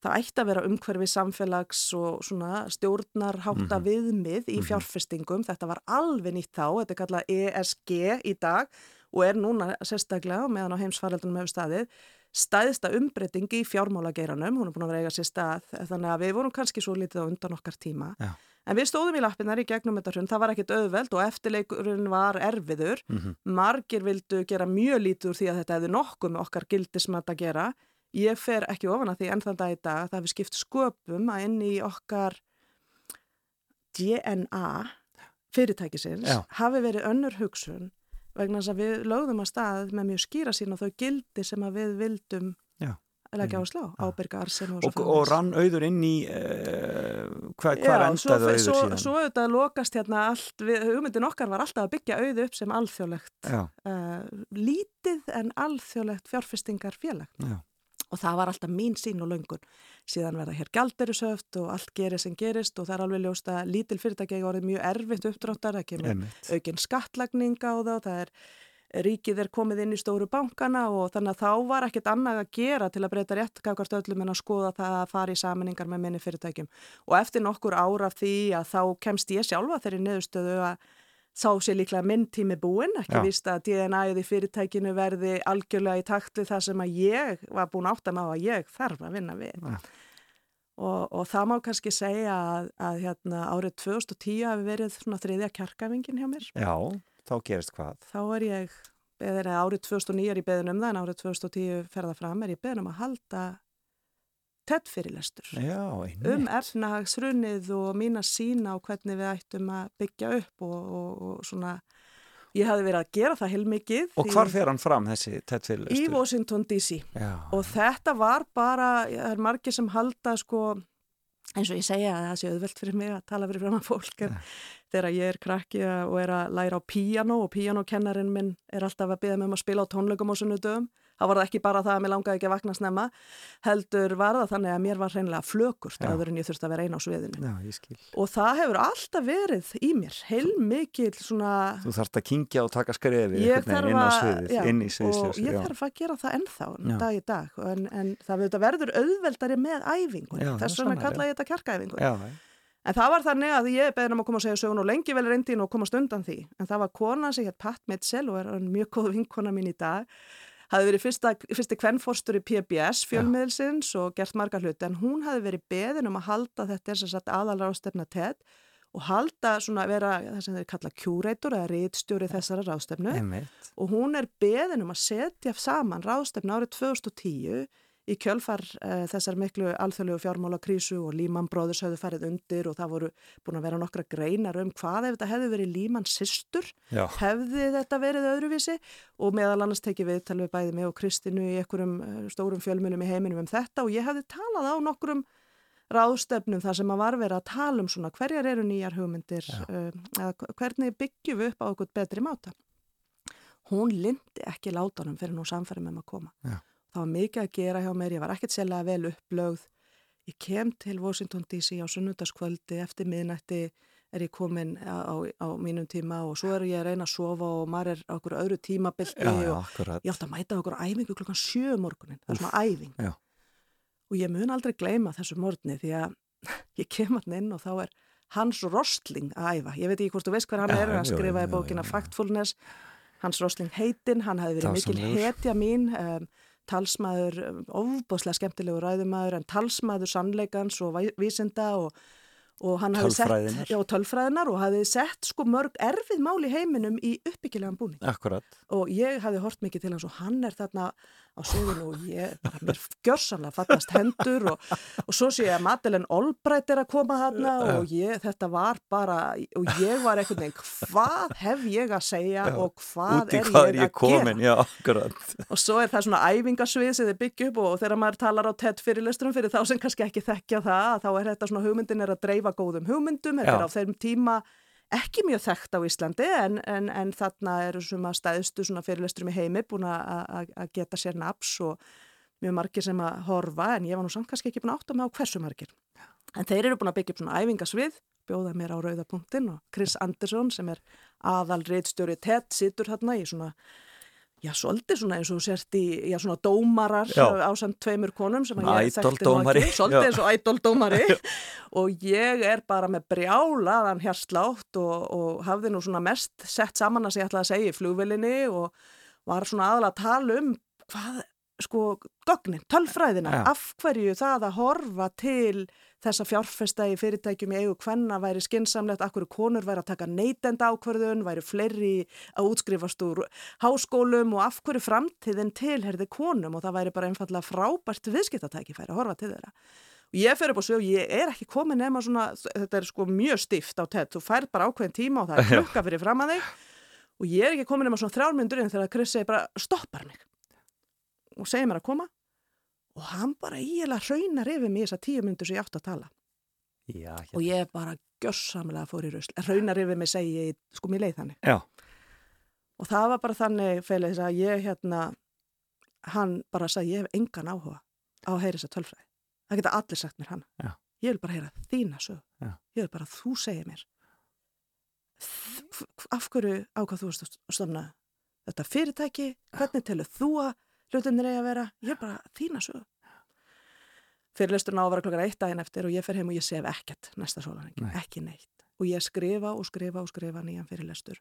það ætti að vera umhverfi samfélags og svona stjórnarhátta
Mhm.
viðmið í
Mhm.
fjárfestingum. Þetta var alveg nýtt þá, þetta er kallað ESG í dag og er núna sérstaklega meðan á heimsfaraldunum hefur staðið stæðsta umbreyting í fjármálageiranum, hún er búin að vera eiga sér stað, þannig að við vorum kannski svo litið á undan okkar tíma.
Já.
En við stóðum í lappinnar í gegnum þetta hrund, það var ekkit auðveld og eftirleikurinn var erfiður.
Mhm.
Margir vildu gera mjög lítið úr því að þetta hefði nokkuð með okkar gildismat að gera. Ég fer ekki ofan að því enn þann dag í dag að það hefði skipt sköpum að inn í okkar DNA fyrirtækisins
Já.
hafi verið önnur hugsun vegna þess að við lögðum að stað með mjög skýra sín og þau gildi sem að við vildum leggja áherslu á, ábyrga arsin og
og, og rann auður inn í uh, hvað hva
Já, svo,
endaði auður
svo,
síðan?
svo auðvitað lokast hérna allt, við, hugmyndin okkar var alltaf að byggja auðu upp sem alþjóðlegt uh, lítið en alþjóðlegt fjárfestingar félag
já,
og það var alltaf mín sín og löngun. Síðan verða hér gjalderisöft og allt gerist sem gerist og það er alveg ljóst að lítil fyrirtæki er orðið mjög erfitt uppdráttar. Það kemur
einmitt.
aukin skattlagning á það það er ríkið er komið inn í stóru bankana og þannig að þá var ekkert annað að gera til að breyta rétt gafkvært öllum en að skoða það að fara í saminningar með minni fyrirtækjum. Og eftir nokkur ára því að þá kemst ég sjálfa þeirri niðurstöðu að þá sé líklega minn tími búinn, ekki
Já.
víst að DNA-ið í fyrirtækinu verði algjörlega í takt við það sem að ég var búin átt að má að ég þarf að vinna við. Og, og það má kannski segja að, að hérna, árið 2010 hafi verið svona þriðja kjarkavingin hjá mér.
já, þá gerist hvað
Þá er ég, eða árið 2009 er ég beðin um það en árið 2010 ferða fram er ég beðin um að halda TED fyrirlestur
já, einmitt.
um efnahagsrunnið og mína sína og hvernig við ættum að byggja upp og, og, og svona ég hafði verið að gera það heilmikið
og hvar fer hann fram þessi tett
í Washington DC
já,
og þetta var bara, það er margir sem halda sko, eins og ég segja að það sé auðvelt fyrir mig að tala fyrir fram að fólk en þegar ég er krakki og er að læra á píano og píanokennarinn minn er alltaf að byggja mig um að spila á tónleikum á sunnudöfum þá var það ekki bara það að mér langaði ekki að vakna snemma heldur var það þannig að mér var hreinlega flökurt
Já.
áður en ég þurfti að vera eina á sviðinu.
Já,
og það hefur alltaf verið í mér heilmikil svona
þú þarft að kingja og taka skrefi
ég þarf að, já, og ég þarf að gera það ennþá
Já.
dag í dag en, en það verður auðveldari með æfingun þess vegna kalla ég þetta kjarkaæfingun en það var þannig að ég beðin um að koma að segja sögun og lengi vel reyndin og komast undan því. En það var kona sem hétt Pat Mitchell og er mjög góð vinkona mín í dag hafði verið fyrsta, fyrsti kvennforstur í PBS fjölmiðilsins og gert marga hluti en hún hafði verið beðin um að halda þetta er sem sagt aðalara á stefna TED og halda svona að vera það sem þeir kalla curator eða rítstjóri þessara ráðstefnu.
Einmitt.
Og hún er beðin um að setja saman ráðstefna árið 2010 í kjölfar uh, þessar miklu alþjóðlegu fjármálakrísu og Líman bróðurs höfðu farið undir og það voru búin að vera nokkra greinar um hvað ef þetta hefði verið Líman systur,
já,
hefði þetta verið öðruvísi og meðal annars tekið við talveg bæði mig og Kristinu í einhverjum uh, stórum fjölmunum í heiminum um þetta og ég hefði talað á nokkrum ráðstefnum þar sem að var verið að tala um svona hverjar eru nýjar hugmyndir, uh, eða hvernig byggjum við upp á okkur betri máta hún lindi ekki látanum fyrir nú með maður að koma.
Já.
Það var mikið að gera hjá mér, ég var ekkert sérlega vel upplögð. Ég kem til Washington DC á sunnundaskvöldi, eftir miðnætti er ég komin á, á, á mínum tíma og svo er ég að reyna að sofa og maður er á okkur öðru tímabildi og
akkurat
ég átti að mæta okkur æfingu klokkan sjö um morgunin, það er svona æfing.
já.
Og ég mun aldrei gleyma þessu morgni því að ég kem hann inn og þá er Hans Rostling að æfa. Ég veit ekki hvort þú veist hver hann
Já,
er, hann skrifaði bókina. Factfulness Hans Rosling heitinn, hann hefði verið mikil hetja mín, um, talsmaður, um, ofbóðslega skemmtilegur ræðumæður, en talsmaður sannleikans og vísinda og, og hann hafði sett, já, tölfræðinar og hafði sett sko mörg erfið mál í heiminum í uppbyggilegan búning.
Akkurat.
Og ég hafði hort mikið til hans og hann er þarna á sögunu og ég, bara mér gjörsanlega fattast hendur og, og svo sé ég að Madeleine Albright er að koma þarna og ég, þetta var bara, og ég var einhvern veginn, hvað hef ég að segja og hvað er
hvað
ég
ég
að
komin,
gera?
já,
Og svo er það svona æfingasvið sem þið byggja upp og þegar maður talar á TED fyrirlesturum fyrir þá sem kannski ekki þekkja það, þá er þetta svona hugmyndin er að dreifa góðum hugmyndum, þetta
Já.
er á þeim tíma ekki mjög þekkt á Íslandi en, en, en þarna eru svona stæðstu svona fyrirlesturum í heimi búin að- geta sér naps og mjög margir sem að horfa en ég var nú samt kannski ekki búin að átta mig á hversu margir. En þeir eru búin að byggja upp svona æfingasvið, bjóða mér á rauðapunktin og Chris Anderson sem er aðal reitstjóri TED situr hérna í svona Já, svolítið svona eins og sért í, já, svona dómarar
Já.
á samt tveimur konum sem að ég þekkti nú ekki. Svolítið eins og ædoldómari og ég er bara með brjálaðan hérslátt og, og hafði nú svona mest sett saman að ég ætlaði að segja í flugvelinni og var svona aðalega að tala um hvað, sko, gögnin, tölfræðina,
Já.
af hverju það að horfa til þessa fjárfesta í fyrirtækjum í eigu hvenna væri skinsamlegt, hverju konur væri að taka neytenda ákverðun, væri fleiri að útskrifast úr háskólum og af hverju framtíðin tilherði konum og það væri bara einfallega frábært viðskiptatækifæri að horfa til þeirra. Og ég fer upp á sög, ég er ekki komin nema svona, þetta er sko mjög stíft á tett, þú fær bara ákveðin tíma og það er klukka fyrir fram að þig og ég er ekki komin nema svona þrjármyndur inn þegar Chris segir bara stoppar mig og segir mér að koma. Og hann bara ígjala hraunar yfir mig þess að tíu myndur sem ég átt að tala.
Já,
og ég bara gjörsamlega fór í rusl hraunar yfir mig segi ég, sko mér leið þannig.
Já,
og það var bara þannig Felix að ég hérna hann bara sagði ég hef engan áhuga á að heyra þessa tölfræði. Það geta allir sagt mér hana
Já.
ég vil bara heyra þína sög
Já.
ég vil bara að þú segir mér. Af hverju ákvað þú að stofna þetta fyrirtæki? Hvernig telur þú að hlutinir eigi að vera ég vil bara þína sög fyrirlisturinn á að vera klokkar eitt daginn eftir og ég fer heim og ég sef ekkert næsta sólaning,
Nei.
ekki neitt. Og ég skrifa og skrifa og skrifa nýjan fyrirlistur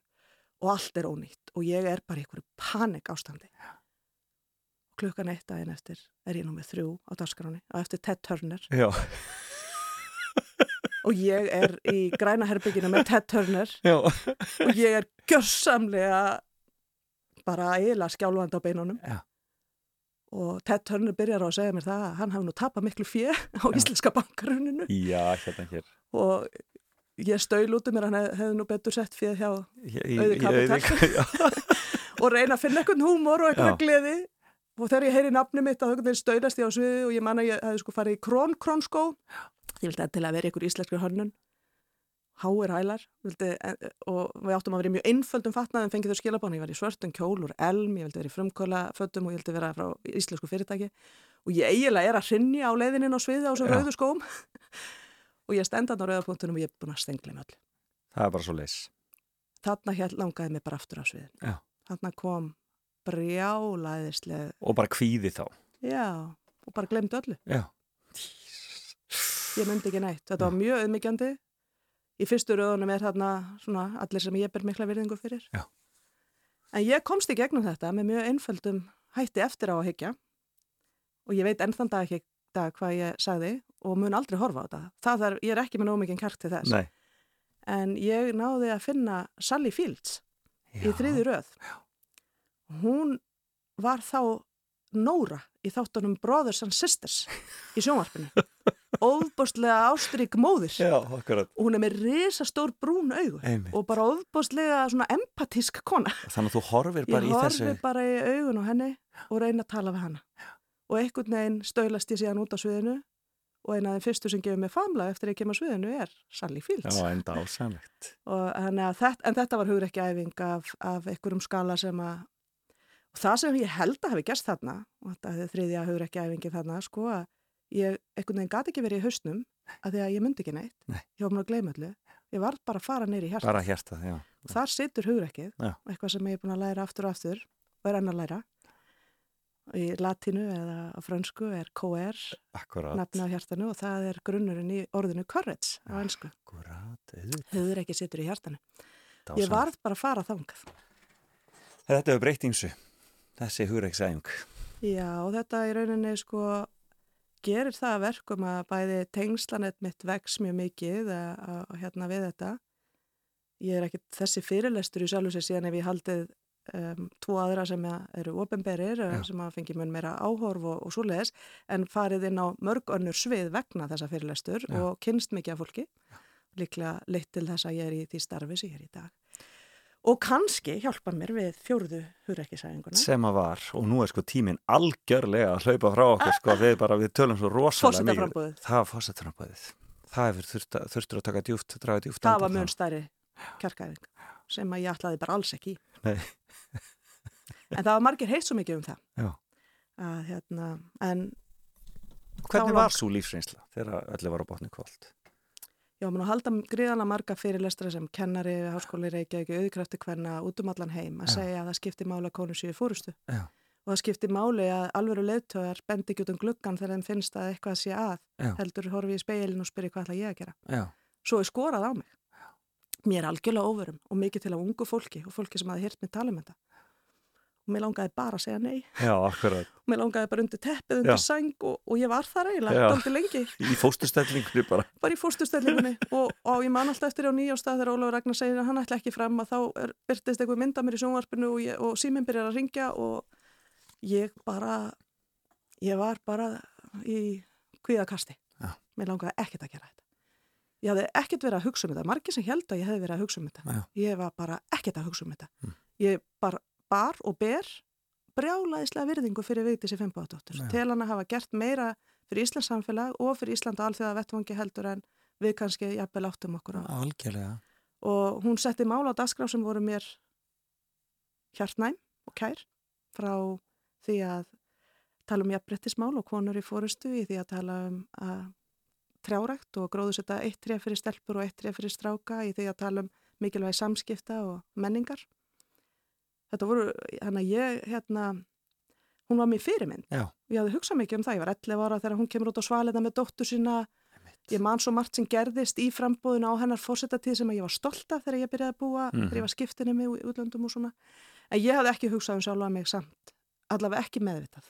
og allt er ónýtt og ég er bara í einhverju panik ástandi og klukkan eitt daginn eftir er ég nú með þrjú á dagskráni og eftir Ted Turner. Og ég er í græna herbygginu með Ted Turner
já,
og ég er gjörsamlega bara eiginlega skjálfandi á beinunum.
Já.
Og Ted Turner byrjar á að segja mér það að hann hafi nú tapað miklu fjö á íslenska bankaruninu
já, hérna hér.
og ég stöйл út um mér að hann hef- hefði nú betur sett fjö hjá Auði Kapital. og reyna að finna eitthvað húmor og eitthvað gleði. Og þegar ég heyri nafni mitt að þau stöylast ég á sviði og ég man að ég hefði sko farið í krón, krónskó. Ég vildi að vera ykkur íslenskri hönnun háir hælar vildi, eh, og við áttum að vera í mjög einföldum fatnaðum fengið þau skilabána, ég var í svörtum kjól úr elm, ég vildi vera í frumkvöla fötum og ég vildi vera frá íslensku fyrirtæki og ég eiginlega er að hrinja á leiðinin á sviði á
Já.
rauðu skóm og ég stend þarna á rauðapunktunum og ég er búin að stengla með öll
Það er bara svo leis.
þarna hér langaði mig bara aftur á sviðin
Já.
þarna kom brjálaðislega
Og bara kvíði þá.
já, og bara glemdi öllu
Já.
ég myndi ekki neitt, þetta var mjög auðmyggjandi í fyrstu röðunum er þarna svona allir sem ég ber mikla virðingu fyrir.
Já.
en ég komst í gegnum þetta með mjög einföldum hætti eftir á að hyggja. Og ég veit ennþann dag ekki dag hvað ég sagði og mun aldrei horfa á þetta. Það er, ég er ekki með nómikinn kært til þess.
Nei.
en ég náði að finna Sally Fields í þriði röð. Hún var þá Nóra í þáttunum Brothers and Sisters í sjónvarpinu óðbóstlega ástrík móðir.
Já,
og hún er með risastór brún augu
Einmitt.
og bara svona empatísk kona.
Þannig að þú horfir bara
ég
í þessu.
bara í augun á henni og reyna að tala við hana. Og einhvern veginn stöylast ég síðan út á sviðinu og eina af þeim fyrstu sem gefur mig famla eftir að ég kem á sviðinu er Sally Fields.
Já, enda
þetta, en þetta var hugrekki æfing af, af einhverjum skala sem að og það sem ég held að hafi gerst þarna og þetta hefði þriðja hugrekki æfingi þarna sko að ég einhvern veginn gati ekki verið í hausnum að því að ég myndi ekki neitt
Nei.
ég var mér að gleyma öllu ég var bara að fara neyri í hjarta og þar situr hugrekkið eitthvað sem ég er búin að læra aftur og aftur og er enn að læra í latinu eða á frönsku er KR nafni á hjartanu og það er grunnurinn í orðinu courage á ennsku
auðvitað.
hugrekki situr í hjartanu ég
Dásamlegt.
varð bara að fara þangað
Þetta hefur breytt ímsu. Þessi hugreiksæðing.
Já, þetta í rauninni sko gerir það að verkum að bæði tengslanett mitt vex mjög mikið að, að, hérna við þetta. Ég er ekki þessi fyrirlestur í sjálfu sér síðan ef ég haldið um, tvo aðra sem eru ofinberir
Já.
sem að fengi mun meira áhorf og, og svoleiðis en farið inn á mörg önnur svið vegna þessa fyrirlestur
Já.
og kynst mikið af fólki. Líklega leitt til þess að ég er í því starfi sem ég er í dag. Og kannski hjálpa mér við fjórðu hugrekkisæðinguna.
Sem að var. Og nú er sko tíminn algjörlega að hlaupa frá okkur sko. Við bara, við tölum svo rosalega mikið.
Forsetaframboðið.
Það var fórsetaframböðið. Það hefur þurft þurftur að taka djúft, draga djúft.
það var
þá.
stærri kjarkæðing sem að ég ætlaði bara alls ekki í.
Nei.
en það var margir heitt svo mikið um það
Já.
að hérna en
Hvernig var
lang-
svo lífsreynsla þegar öllu var á botni kvöld?
Ég var mun að halda gríðana marga fyrirlestra sem kennari háskóli Reykjavík auðkrafti hvenna út um allan heim að
Já.
segja að það skipti máli að konu séu fórustu
Já.
og það skipti máli að alveru leiðtöðar bendi ekki út um gluggan þegar þeim finnst að eitthvað sé að
Já.
heldur horfi í speilin og spyrir hvað ætla ég að gera
Já.
svo er skorað á mig mér er algjörlega óverum og mikið til að ungu fólki og fólki sem hafi hirt um þetta og mér langaði bara að segja nei
Já, akkurat.
og mér langaði bara undir teppið, undir
Já.
sæng og, og ég var þar eiginlega, dálítið lengi
Í fósturstellingunni bara.
bara í fórstustellingunni og, og ég man alltaf eftir á nýjástað þegar Ólafur Ragnar segir að hann ætla ekki fram að þá er, byrtist eitthvað mynda mér í sjónvarpinu og, og síminn byrjar að ringja og ég bara ég var bara í kvíðakasti
Já.
mér langaði ekkert að gera þetta ég hafði ekkert verið að hugsa um þetta margir sem held að ég hefði verið að hugsa um þetta ég var bara ekkert að hugsa um þetta
Mm.
ég bara bar og ber brjálaðislega virðingu fyrir Vigdísi Fimboðadóttur. Til hann að hafa gert meira fyrir Íslands samfélag og fyrir Íslanda alþjóða vettvangi heldur en við kannski jafnvel áttum okkur á.
Algjörlega.
Og hún setti mála á dagskrá sem voru mér hjartnæm og kær frá því að tala um jafnbrettismál og konur í fórustu í því að tala um að trjárækt og gróðusetta eitt tref fyrir stelpur og eitt tref fyrir stráka í því að tala um mikilvægi samskipta og menningar. Þetta voru, hérna ég, hérna, hún var mér fyrirmynd.
Já.
Ég hafði hugsað mikið um það, ég var 11 ára þegar hún kemur út á svaliða með dóttur sína. Ég man svo margt sem gerðist í frambóðinu á hennar fórsetatíð sem ég var stolt af þegar ég byrjaði að búa,
Mhm.
þegar ég var skiptinni með útlöndum og svona. En ég hafði ekki hugsað um sjálfa mig samt, allavega ekki meðvitað.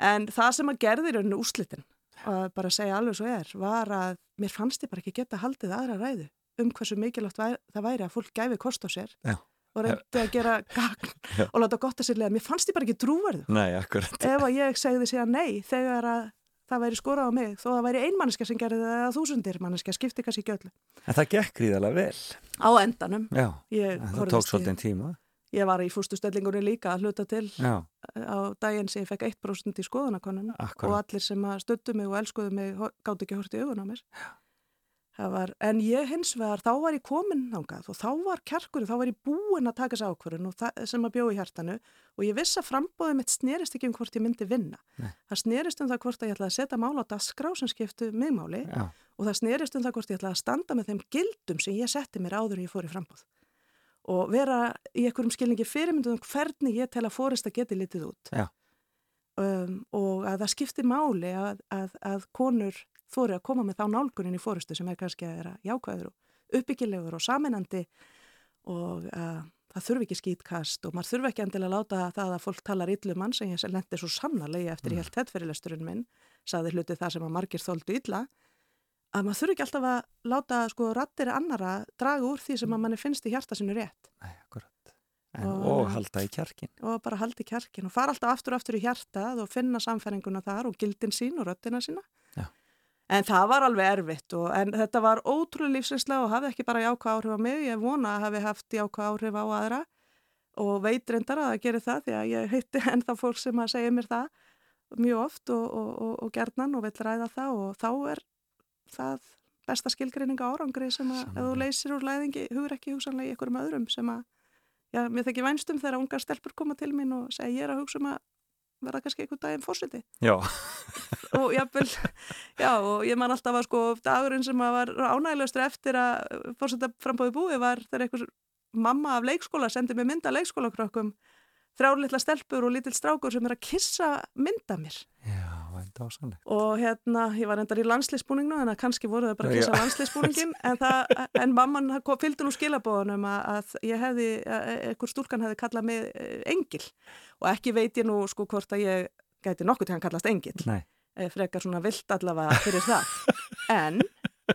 En það sem að gerði í rauninu úslitin, að bara segja alveg svo er, var að mér fannst ég bara ekki geta haldið aðra ræðu um hversu mikilvægt það væri að fólk gæfi kost á sér
Já.
Og reyndi að gera gagn
Já.
og láta gott að sér lega. Mér fannst ég bara ekki trúverðu
Nei, akkurat.
ef að ég segði síðan nei þegar að það væri skorað á mig þó að það væri ein manneska sem gerði það eða þúsundir manneska skipti kannski ekki öllu.
En það gekk gríðarlega vel.
Á endanum,
Já,
ég,
en það tók svolítið tíma.
ég var í fústu stellingunni líka að hluta til
Já,
á daginn sem ég fekk 1% í skoðanakonun og allir sem að stöttu mig og elskuðu mig gátt ekki hort í augun á mér. Það Var, en ég hins vegar, þá var ég komin nángað og þá var kjarkurinn, þá var ég búin að taka þessi ákvörðun sem að bjóði hjartanu og ég viss að frambóðið mitt snerist ekki um hvort ég myndi vinna.
Nei.
Það snerist um það hvort að ég ætlaði að setja mála á dasgrá sem skiptu miðmáli
Já,
og það snerist um það hvort ég ætlaði að standa með þeim gildum sem ég setti mér áður en ég fór í frambóð og vera í einhverjum skilningi fyrirmyndum um hvernig ég tel að fórist að geti litið út
Já.
um, og að það skipti máli að, að, að konur þóri að koma með þá nálgunin í fóristu sem er kannski að vera jákvæður og uppbyggilegur og saminandi og uh, það þurfi ekki skýtkast og maður þurfi ekki endilega að láta það að fólk talar illum mann sem ég lendi svo sannarlega eftir ég held tettferðilegsturinn minn saði hluti það sem að margir þóldu illa að maður þurfi ekki alltaf að láta sko rattir annara draga úr því sem að manni finnst í hjarta sinu rétt
nei, akkurat. En,
Og-
og halda í kjarkin.
og bara haldi kjarkin og fara alltaf aftur og aftur í hjartað og finna samfæringuna þar og gildin sín og röttina sína. En það var alveg erfitt og en þetta var ótrúlega lífsinslega og hafði ekki bara jákvæð áhrif á mig, ég vona að hafi haft jákvæð áhrif á aðra og veit reyndar að það gerir það því að ég heitti ennþá fólk sem að segja mér það mjög oft og, og, og, og gerðnan og vill ræða það og þá er það besta skilgreininga árangri sem að ef þú leysir úr læðingi hugur ekki hugsanlega í einhverjum öðrum sem að Já, mér þekki vænstum þegar ungar stelpur koma til mín og segja ég er að hugsa um að verða kannski einhvern daginn fórsiti
Já,
og og ég man alltaf að sko dagurinn sem var ánægilegastur eftir að fórseta frambóði búi var þegar einhvers mamma af leikskóla sendi mér mynda leikskólakrökkum þrjárlitla stelpur og lítill strákur sem er að kissa mynda mér.
Já, en dásanlegt.
og hérna, ég var endar í landsleisbúningnu en að kannski voru það bara að
já.
landsleisbúningin en, það, en mamman það kom- fylgdi nú skilabóðunum að, að ég hefði, einhver stúlkan hefði kallað mig eh, engil og ekki veit ég nú sko hvort að ég gæti nokkuð til hann kallast engil
Nei,
eh, frekar svona vilt allavega fyrir það en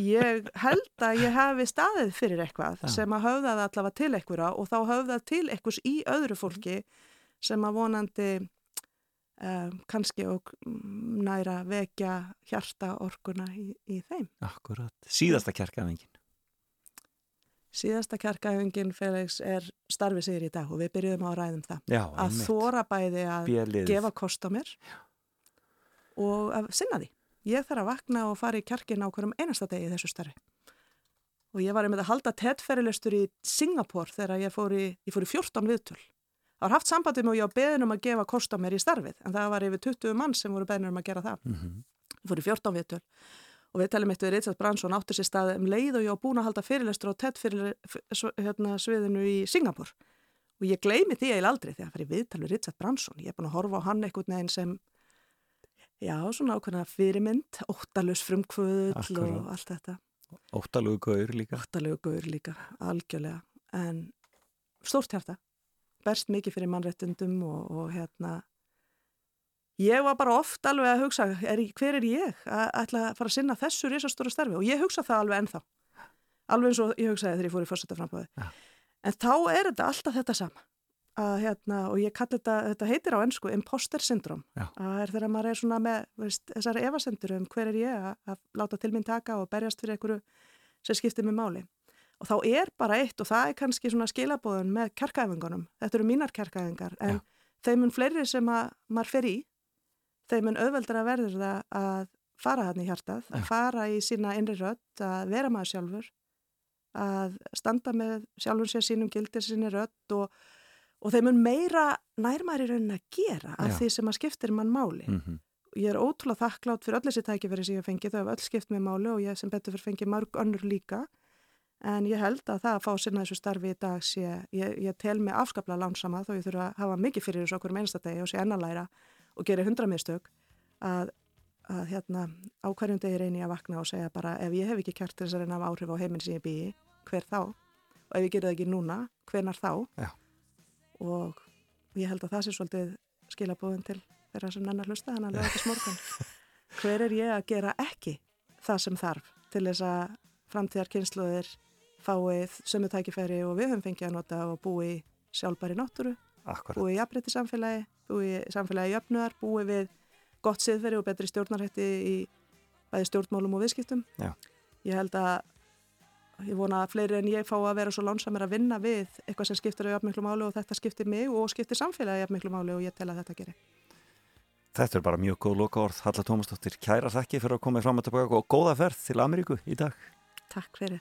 ég held að ég hafi staðið fyrir eitthvað
Já.
sem að höfðaði allavega til einhverja og þá höfðað til einhvers í öðru fólki sem að vonandi um, kannski og mm, næra vekja hjarta orkuna í, í þeim.
akkurat. Síðasta kjarkafingin.
Síðasta kjarkaöfingin Felix er starfið sér í dag og við byrjuðum á að ræðum það.
Já,
Að þóra bæði að
Bjeliðið.
gefa kost á mér og að sinna því. Ég þarf að vakna og fara í kjarkin á hverjum einasta degi þessu starfi. Og ég var einmitt að halda tettferðilegstur í Singapore þegar ég fór í, ég fór í 14 viðtöl. Það var haft sambandið með og ég á beðin um að gefa kost á mér í starfið en það var yfir 20 mann sem voru beðin um að gera það.
Mhm.
Ég fór í 14 viðtöl og viðtalið mitt við Richard Branson áttur sér stað um leið og ég á búin að halda fyrirlestur á TED fyrir, hérna, sviðinu í Singapur og ég gleymi því eiginlega aldrei þegar fyrir viðtal við Richard Branson ég er búin að horfa á hann einhvern veginn sem já, svona ákveðna fyrirmynd óttalus frumkvöðull
Akkúrat.
og allt þetta
Óttalugu gaur líka.
óttalegu gaur líka, algjörlega en stórt hjarta berst mikið fyrir mannréttundum og, og hérna ég var bara oft alveg að hugsa er, hver er ég að ætla að fara að sinna þessu risastóra starfi? Og ég hugsa það alveg ennþá. Alveg eins og ég hugsaði þegar ég fór í fórsetaframbóði
Ja.
en þá er þetta alltaf þetta sama. Að hérna, og ég kalli þetta, þetta heitir á ennsku imposter syndrom
Já.
að er þegar maður er svona með veist, þessari efasendur um hver er ég að, að láta til minn taka og berjast fyrir einhverju sem skiptir með máli og þá er bara eitt og það er kannski svona skilabóðun með kjarkaæfingunum þetta eru mínar kjarkaæfingar en
Já.
þeim mun fleiri sem að maður fer í, þeim mun auðveldra verður það að fara hann í hjartað, að fara í sína innri rött, að vera maður sjálfur, að standa með sjálfur sér sínum gildir sinni rött og, og þeim mun meira nærmæri raunin að gera af
Já.
því sem að skiptir mann máli.
Mm
Ég er ótrúlega þakklátt fyrir öll þessi tækifæri sem ég hef fengið, þau hafa öll skipt með máli og ég sem betur fyrir fengið mörg önnur líka. En ég held að það að fá sinna þessu starfi í dag sé, ég, ég tel mig afskaplega lánsama þó ég þurfa að hafa mikið fyrir þessu okkur um einstadegi og sé ennalæra og gera hundra mistök að, að hérna á hverjum degi reyni ég að vakna og segja bara ef ég hef ekki kjart til þess að reyna af áhrif á heiminn sem ég býi, hver þá? Og ef ég gerði það ekki núna, hvenar þá?
Já.
Og ég held að það sé svolítið skilabóðin til þeirra sem nennar hlusta þannig að lögða þess morgun. Hver er ég að gera ekki það sem þarf til þess að framtíðar kynsluðir fáið sömu tækifæri og við höfum fengið að nota og búi í sjálfbæri náttúru,
Akkurat.
búi í jafnrétti samfélagi, búi í samfélagi jöfnuðar, búi við gott siðferi og betri stjórnarhætti í bæði stjórnmálum og viðskiptum.
Já.
Ég held að ég vona að fleiri en ég fá að vera svo lánsamir að vinna við eitthvað sem skiptir á jafnmiklu máli og þetta skiptir mig og skiptir samfélagi jafnmiklu máli og ég tel að þetta gerir.
Þetta er bara mjög góð loka orð. Halla Tómasdóttir, kæra þakki fyrir að koma fram og tilbaka og góða ferð til Ameríku í dag.
Takk fyrir.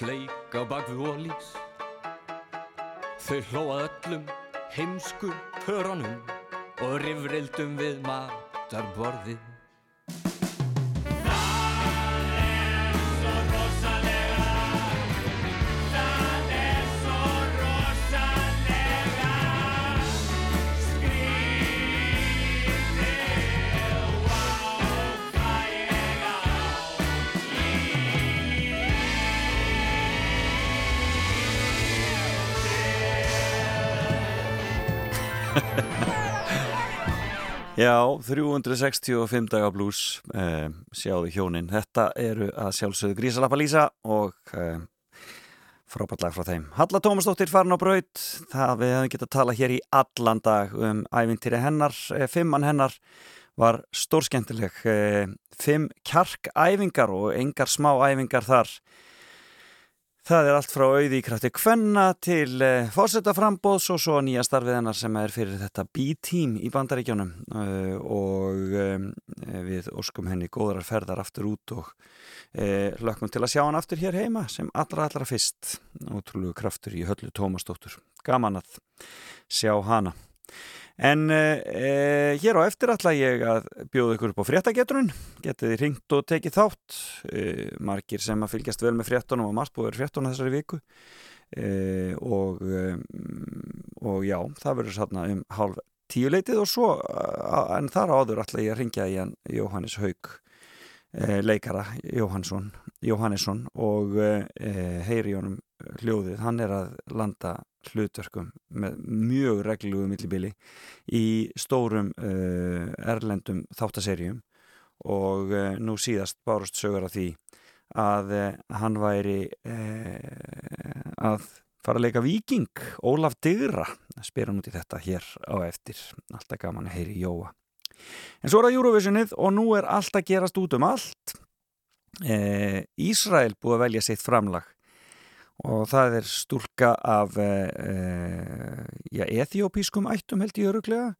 Sleik á bakvið ólís Þau hlóa öllum heimsku pörunum Og rifrildum við matarborðið
Já, 365 daga blues eh, sjáðu hjónin. Þetta eru að sjálfsögðu Grísalappa Lísa og eh, frábært lag frá þeim. Halla Tómasdóttir farin á braut. Það við hefum getað að tala hér í allan dag um ævintýri hennar, eh, fimmann hennar var stórskemmtileg eh, fimm kjarkæfingar og engar smá æfingar þar Það er allt frá auði í krafti kvenna til uh, fórsetaframbóðs og svo nýja starfið hennar sem er fyrir þetta B-team í bandaríkjónum uh, og um, við óskum henni góðrar ferðar aftur út og uh, lökkum til að sjá hann aftur hér heima sem allra allra fyrst. Ótrúlegu kraftur í höllu Tómasdóttur. Gaman að sjá hana En uh, hér á eftir ætla ég að bjóða ykkur upp á fréttageturinn, getið ringt og tekið þátt, uh, margir sem að fylgjast vel með fréttunum og margt búið fréttuna þessari viku. Uh, og, og já, það verður svona um hálf tíu leitið og svo, en þar áður ætla ég að ringja í hann Jóhannes Haug, leikara Jóhannesson og heyri honum hljóðið, hann er að landa hlutverkum með mjög reglulegu millibili í stórum uh, erlendum þáttaserjum og uh, nú síðast bárust sögur af því að uh, hann væri að fara að leika viking Ólaf Digra spyr hann út í þetta hér á eftir. Alltaf gaman að heyri Jóa. En svo er það Eurovisionið og nú er allt að gerast út um allt. Ísrael búið að velja sitt framlag og það er stúlka af uh, já, ethiopískum ættum held ég öruglega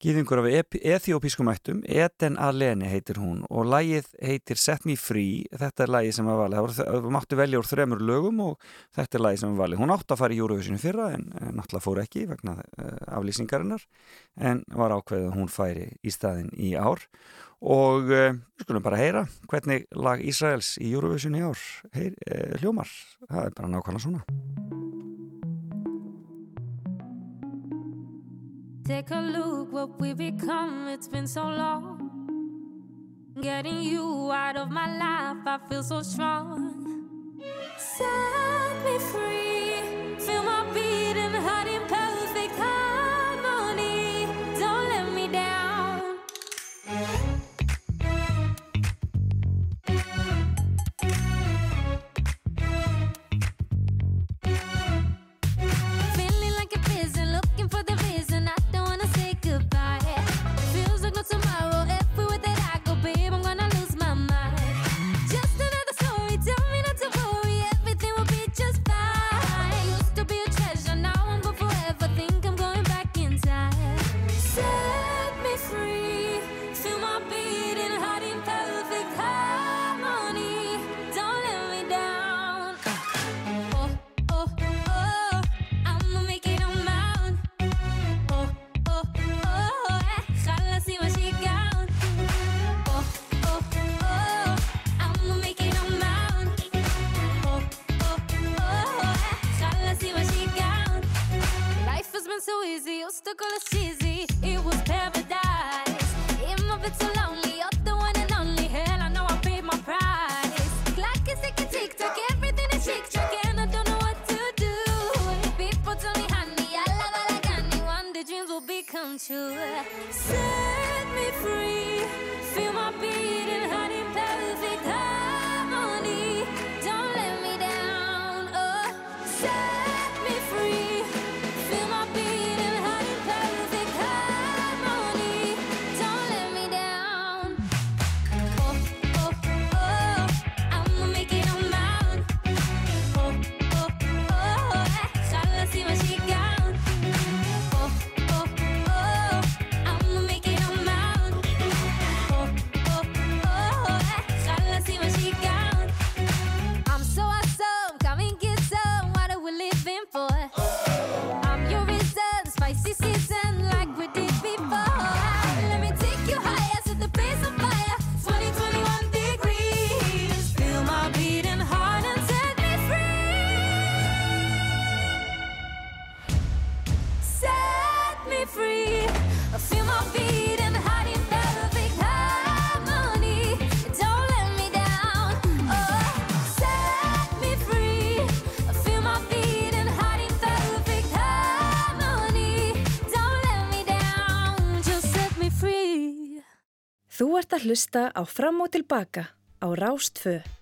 gýðingur af ethiopískum ættum Eden Alene heitir hún og lægið heitir Set Me Free. Þetta er lægið sem var valið. Það máttu velja úr þremur lögum og þetta er lægið sem var valið. Hún átti að fara í Eurovision fyrra en, náttúrulega fór ekki vegna uh, aflýsingarinnar en var ákveðið að hún færi í staðin í ár. Og uh, við skulum bara heyra hvernig lag Ísraels í Eurovision í ár Heyr, uh, hljómar, það er bara nákvæmlega svona
Take a look what we become, it's been so long. Getting you out of my life, I feel so strong. Set me free,
að hlusta á Fram og tilbaka á
Rástföð.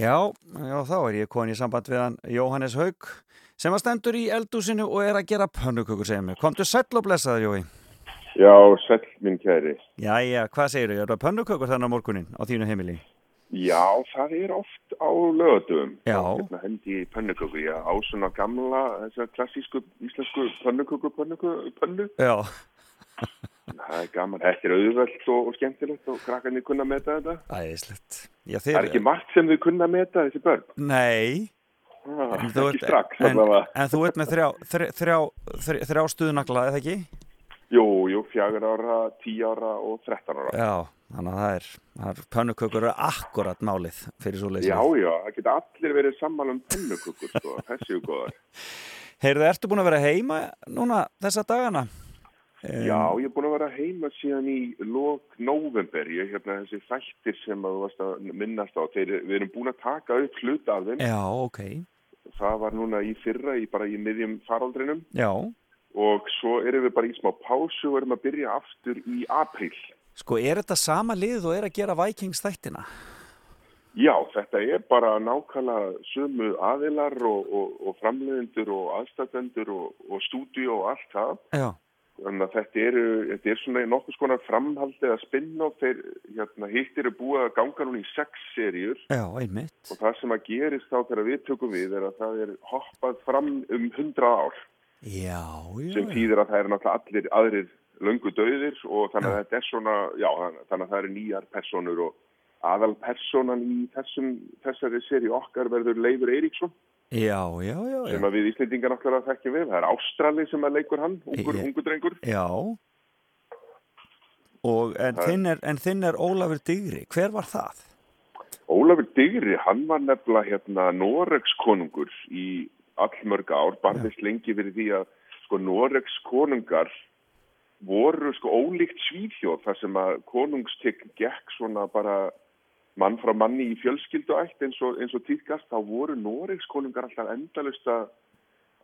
Já, já, þá er ég komin í samband við hann Jóhannes Haug sem að stendur í eldúsinu og er að gera pönnukökur segja mig. Komdu sæll og blessaður Jói.
Já, sæll minn kæri.
Já, já, hvað segir þau? Er það pönnukökur þannig á morgunin á þínu heimili?
Já, það er oft á lögatum.
Já.
Hérna hendi pönnukökur, já, á svona gamla, þessar klassísku íslensku pönnukökur, pönnukökur, pönnu.
Já.
Það er gaman, þetta er auðvöld og, og skemmtilegt og krakkarnir kunna að meta þetta.
Æðislegt. Já,
Það er ekki margt sem þau kunna að meta þessi börn.
Nei.
Ah,
en, þú
ert, strax,
en, en þú ert með þrjá, þrjá, þrjá, þrjá stuðnagla, eða ekki?
Jú, jú, fjagur ára, tí ára og þrettan ára.
Já, þannig að það er, er pönnukökur eru akkurat málið fyrir svo leiðsum
Já, já, það geta allir verið sammála um pönnukökur, sko, þessi er góðar.
Heyrðu, ertu búin að vera heima núna þessa dagana?
Já, ég er búin að vera heima síðan í lok november, ég er hérna þessi þættir sem að þú varst að minnast á, Þeir, við erum búin að taka upp hlut af þeim.
Já, ok.
Það var núna í fyrra, í, bara í miðjum faraldrinum.
Já.
Og svo erum við bara í smá pásu og erum að byrja aftur í april.
Sko, er þetta sama lið og er að gera Vikings þættina?
Já, þetta er bara nákvæmlega sömu aðilar og, og, og framlegendur og aðstættendur og, og stúdíu og allt það.
Já.
Þannig að þetta eru, þetta er svona nokkuð skonar framhaldi að spinna og þeir, hérna, hitt eru búið að ganga núna í sex seríur.
Já, einmitt.
og það sem að gerist þá þegar við tökum við er að það er hoppað fram um hundra ár.
Já, já,
sem
já.
þýðir að það eru náttúrulega allir aðrir löngu döðir og þannig að þetta er svona, já, þannig að það eru nýjar personur og aðal personan í þessum, þessari seri okkar verður Leifur Eiríksson
Já, já, já,
sem að við Íslendingar náttúrulega þekkjum við. Það er Ástrali sem að leikur hann, ungur,
Ég-
ungur drengur.
Já. Og en þinn, er, en þinn er Ólafur Digri. Hver var það?
Ólafur Digri, hann var nefnilega hérna Noregs konungur í allmörg ár, barðist lengi fyrir því að sko Noregs konungar voru sko ólíkt svíþjóð þar sem að konungstign gekk svona bara mann frá manni í fjölskylduætt eins og, og týrkast, þá voru Noregs konungar alltaf endalust að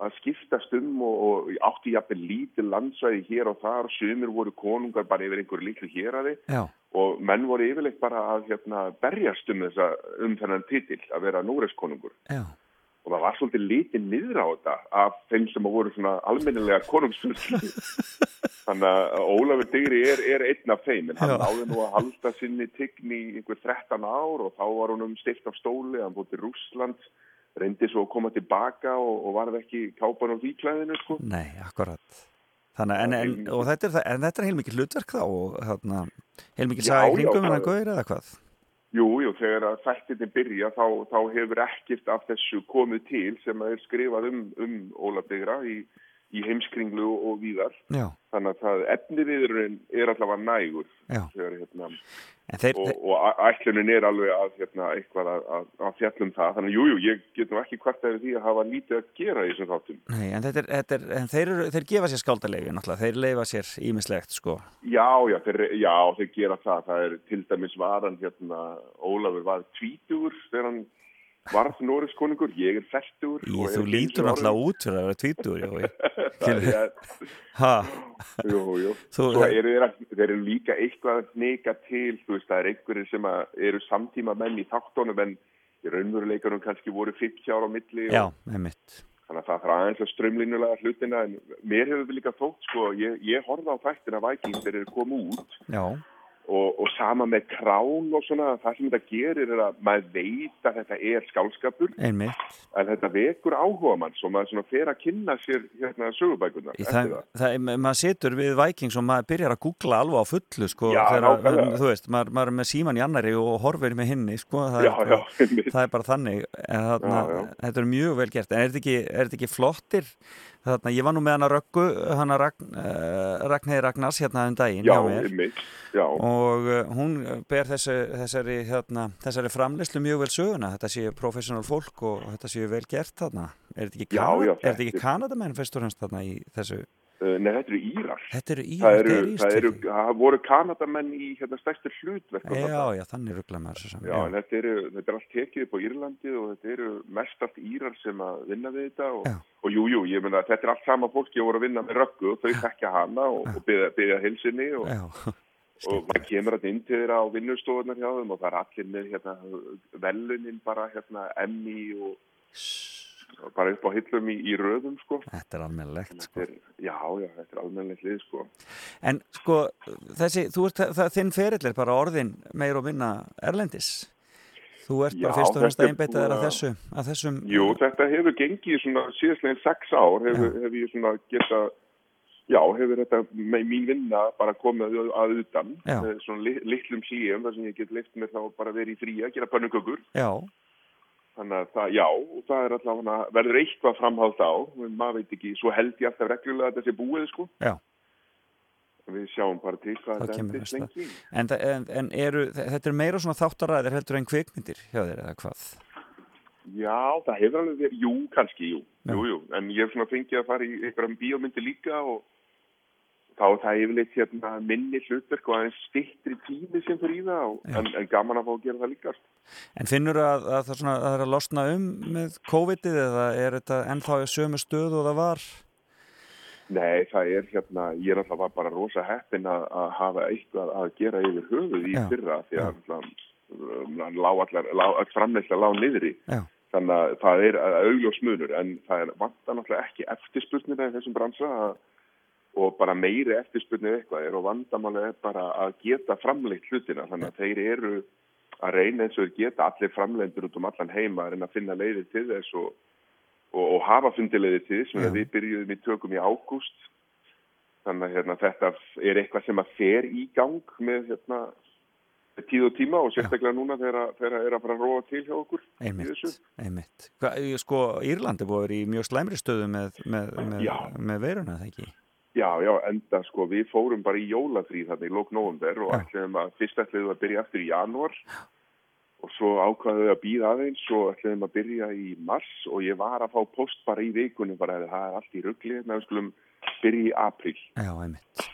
að skiptast um og, og átti jafnvel lítið landsvæði hér og þar, sumir voru konungar bara yfir einhverju litlu héraði
Já,
og menn voru yfirleitt bara að hérna, berjast um, þessa, um þennan titill að vera núreskonungur
já,
og það var svolítið litið niður á þetta af þeim sem voru svona almennilega konungsfjölskyldu þannig að Ólafur Digri er, er einn af þeim en hann
Já.
náði nú að halda sinni tign í einhver 13 ár og þá var hún um stilt af stóli, hann búið til Rússland reyndi svo að koma tilbaka og, og varð ekki kápan á výklæðinu sko
nei, akkurat. Þannig, en, en, og þetta er, en þetta er heilmikið hlutverk þá og heilmikið
Já,
sagði
já,
kringum
það-
hennan gauður eða hvað?
Jú, jú, þegar að þættinni byrja þá, þá hefur ekkert af þessu komið til sem er skrifað um, um Ólaf Digra í, í heimskringlu og, víðar.
Já,
Þannig að það efniviðurinn er allavega nægur þegar, hérna,
þeir,
og, og ætlunin er alveg að, hérna, eitthvað að, að, að fjallum það. Þannig að jú, jú, ég get nú ekki hvart eftir því að hafa lítið að gera í þessum þáttum.
nei, en, þetta er, þetta er, en þeir, eru, þeir gefa sér skáldalegi náttúrulega, þeir leifa sér ímislegt sko.
Já, já, þeir, já, þeir gera það. Það er til dæmis varan, hérna, Ólafur var tvítugur þegar hann varð Norris konungur, ég er færtugur.
Í, þú lítur náttúrulega út fyrir að vera tvítur,
Jú, jú. Svo eru þeir, eru líka eitthvað að neka til, þú veist, það er einhverjir sem eru samtíma menn í þáttunum en í raunveruleikunum kannski voru 50 ára á milli
já, einmitt.
þannig að það þarf aðeins að strömlínulega hlutina en mér hefur líka þótt, sko, ég, ég horfði á þættina Vikings þegar þeir komu út
Já,
og, og sama með krán og svona, það sem þetta gerir er að maður veit að þetta er skálskapur
einmitt.
en þetta vekur áhuga mann svo maður svona fer að kynna sér hérna sögubækunar
Það,
það.
það, ma- maður situr við Vikings og maður byrjar að googla alveg á fullu sko,
Já,
þegar,
nákvæmlega.
þú veist, maður, maður er með síman í annari og horfir með hinni, sko, það,
Já,
er,
já,
það er bara þannig en þarna, þetta er mjög vel gert en er þetta ekki, er þetta ekki flottir þarna, ég var nú með hana Röggu hana Ragn, uh, Ragnheiði Ragnars hérna um daginn
Já, já.
og uh, hún ber þessi, þessari, hérna, þessari framleyslu mjög vel söguna þetta séu professional fólk og þetta séu vel gert þarna. Er þetta ekki, þetta ekki Kanadamenn fyrst og fremst þarna í þessu
Nei, þetta eru Írar.
Þetta eru Írar,
eru,
þetta er
eru,
Ístöki.
það voru Kanadamenn í hérna stærstu hlutverk.
Já, já, þannig ruggla maður þessu saman.
Já, en þetta, eru, þetta er allt tekið upp á Írlandi og þetta eru mest allt Írar sem að vinna við þetta og,
Já.
og jú, jú, ég meina þetta er allt sama fólki að voru að vinna með röggu og þau þekkja hana og, og byggja, byggja hilsinni og,
Já,
og maður kemur þetta inn til þeirra á vinnustofunar hjá þeim og það er allir með hérna, velunin bara hérna Emmy og, og bara upp á hillum í, í röðum sko.
þetta er almennilegt.
Er, já, já, þetta er almennilegt lið sko.
En sko, þessi, þú ert, það, þinn ferill er bara orðin meir og minna erlendis. Þú ert bara
Já,
fyrst og fremst að einbeita þér að þessu, að þessum...
Jú, þetta hefur gengið svona síðastlegin sex ár hefur, hef ég svona geta já, hefur þetta með mín vinna bara komið að, utan með svona li, litlum hlýjum þar sem ég get leift mér þá bara verið í frí að gera pönnukökur
Já,
þannig að það, já, og það er alltaf hana, verður eitthvað framhald á maður veit ekki, svo held ég alltaf reglulega að þetta sé búið sko
já,
við sjáum bara til hvað þetta
næsta.
lengi
En, en, en eru, þetta er meira svona þáttaræðir heldur en kvikmyndir hjá þér eða hvað?
Já, það hefur alveg verið, jú, kannski, jú,
Já.
jú, jú, en ég hef svona fengið að fara í einhverjum bíómyndi líka og þá er það yfirleitt hérna, minni hlutverk og aðeins stittri tími sem fyrir í það en, en gaman að fá að gera það líka.
En finnur að, að það, svona, að er að losna um með COVID-ið eða er þetta ennþá í sömu stöðu og það var?
Nei, það er hérna, ég er alltaf bara rosa heppin að, að hafa eitthvað að gera yfir höfuð í
Já.
fyrra því að um, um, lá allar, lá, all framleysla lá niðri.
Já.
Þannig að það er augljós munur en það er vantar náttúrulega ekki eftirspurnir í þessum bransa að, og bara meiri eftirspurnir eitthvað er og vandamálega er bara að geta framleitt hlutina þannig að þeir eru að reyna eins og þeir geta allir framleitur út um allan heima að reyna að finna leiðir til þess og, og, og hafa fundilegði til þess
Já.
við byrjuðum í tökum í ágúst þannig að hérna, þetta er eitthvað sem að fer í gang með hérna, tíð og tíma og sérstaklega núna þegar að- þegar að er að fara að róa til hjá okkur
Einmitt, einmitt. Hva, sko, Írlandi búið í mjög slæmri stöðu með, með, með,
Já.
með veiruna, það ekki?
Já, já, enda sko við fórum bara í jólafrí þarna í lók november og ætliðum að fyrst ætliðum að byrja eftir í janúar. Og svo ákvaðum við að býða aðeins og ætliðum að byrja í mars og ég var að fá post bara í vikunum bara að það er allt í ruggli en við skulum byrja í april
Já, einmitt.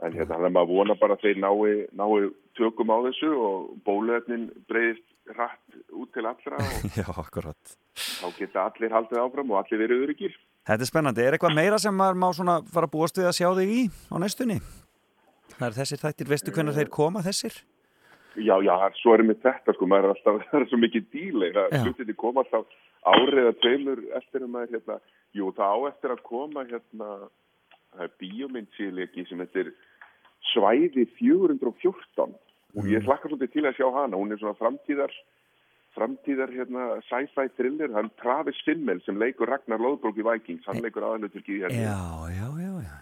en hérna þannig að maður vona bara að þeir nái, nái tökum á þessu og bóluefnin breyðist hratt út til allra og
Já,
þá geta allir haldið áfram og allir verið öryggir.
Þetta er spennandi. Er eitthvað meira sem maður má svona fara að búast við að sjá þig í á næstunni? Það er þessir þættir, veistu hvernig þeir koma þessir?
Já, já, svo er með þetta sko, maður er alltaf, það er svo mikið díli, það
Já.
hlutinni koma alltaf árið að tveimur eftir að maður, hérna, jú, það á eftir að koma, hérna, það er bíómyndsíleiki sem er svæði 414 og ég hlakka svolítið til að sjá hana, hún er svona framtíðar, framtíðar, hérna, sci-fi thriller, hann Travis Fimmel sem leikur Ragnar Lóðbrók í Vikings, hann leikur aðalutur í hérna
Já, já, já, já.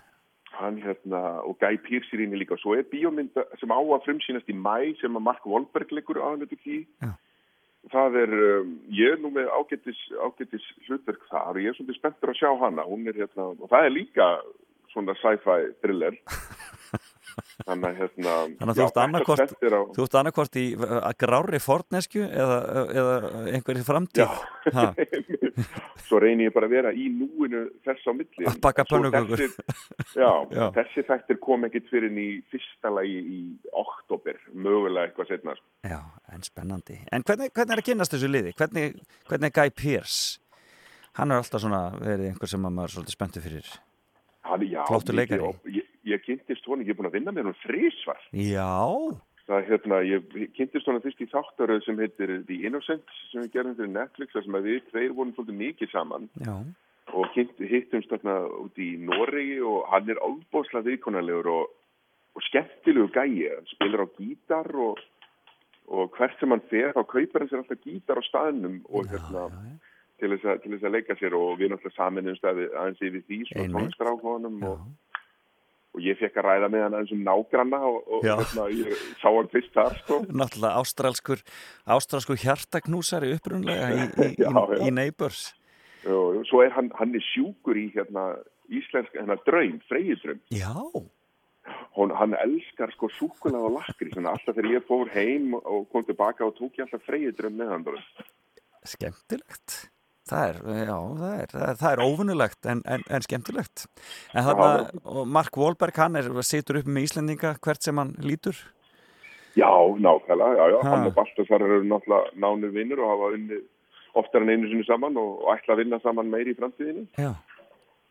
hann hérna, og Guy Pearce í rínni líka. Og svo er bíómynda sem á að frumsýnast í mæ sem að Mark Wahlberg leikur aðanleitur í.
Já.
það er, um, ég er nú með ágættis, ágættis hlutverk þar og ég er svolítið spenntur að sjá hana, hún er hérna og það er líka svona sci-fi thriller þannig að hérna
Þannig að þú ert annarkvort, í grári fornesku eða, eða einhverju framtíð.
Svo reynir ég bara að vera í núinu þess á milli
Að baka
þessir- Já,
Já.
þessi þættir kom ekkit fyrir í fyrsta lagi í oktober, mögulega eitthvað setna.
já, en spennandi. En hvernig, hvernig er að kynast þessu liði? Hvernig, hvernig er Guy Pearce? Hann er alltaf svona verið einhver sem að maður er svolítið spenntu fyrir.
Já, mikið,
leikari.
og Ég, ég kynntist honum, ég er búin að vinna með honum þrísvar.
Já,
Það, hérna, ég kynntist honum fyrst í þáttaröð sem heitir The Innocent sem við gerðum fyrir Netflix, þar sem að við tveir vorum svolítið mikið saman.
Já,
og kynnt, hittumst þarna út í Noregi og hann er álbóðslega viðkonarlegur og, og skemmtilegu gæi, hann spilar á gítar og, og hvert sem hann fer þá kaupar hann sér alltaf gítar á staðnum og hérna til þess, að, til þess að leika sér og við náttúrulega saminum staði aðeins yfir því svona
já.
og, og ég fekk að ræða með hann aðeins um nágranna og, og hérna, ég sá hann fyrst þar sko.
Náttúrulega ástralskur, ástralskur hjartaknúsari upprunlega í, í,
Já, já.
í Neighbors.
og, og svo er hann, hann er sjúkur í hérna íslensk, hennar draum, freyjidröm
Já,
Hún, hann elskar sko súkulað og lakri svona alltaf þegar ég fór heim og kom tilbaka og tók ég alltaf freyjidröm með hann
skemmtilegt. Það er, já, það er, það er, það er óvinnulegt en, en, en skemmtilegt. En þarna, og Mark Wahlberg, hann er, situr upp með Íslendinga hvert sem hann lítur.
Já, nákvæmlega, já, já,
Ha.
hann og Baltasar eru náttúrulega nánir vinnur og hafa unnið oftar en einu sinni saman og, og ætla að vinna saman meiri í framtíðinni.
Já.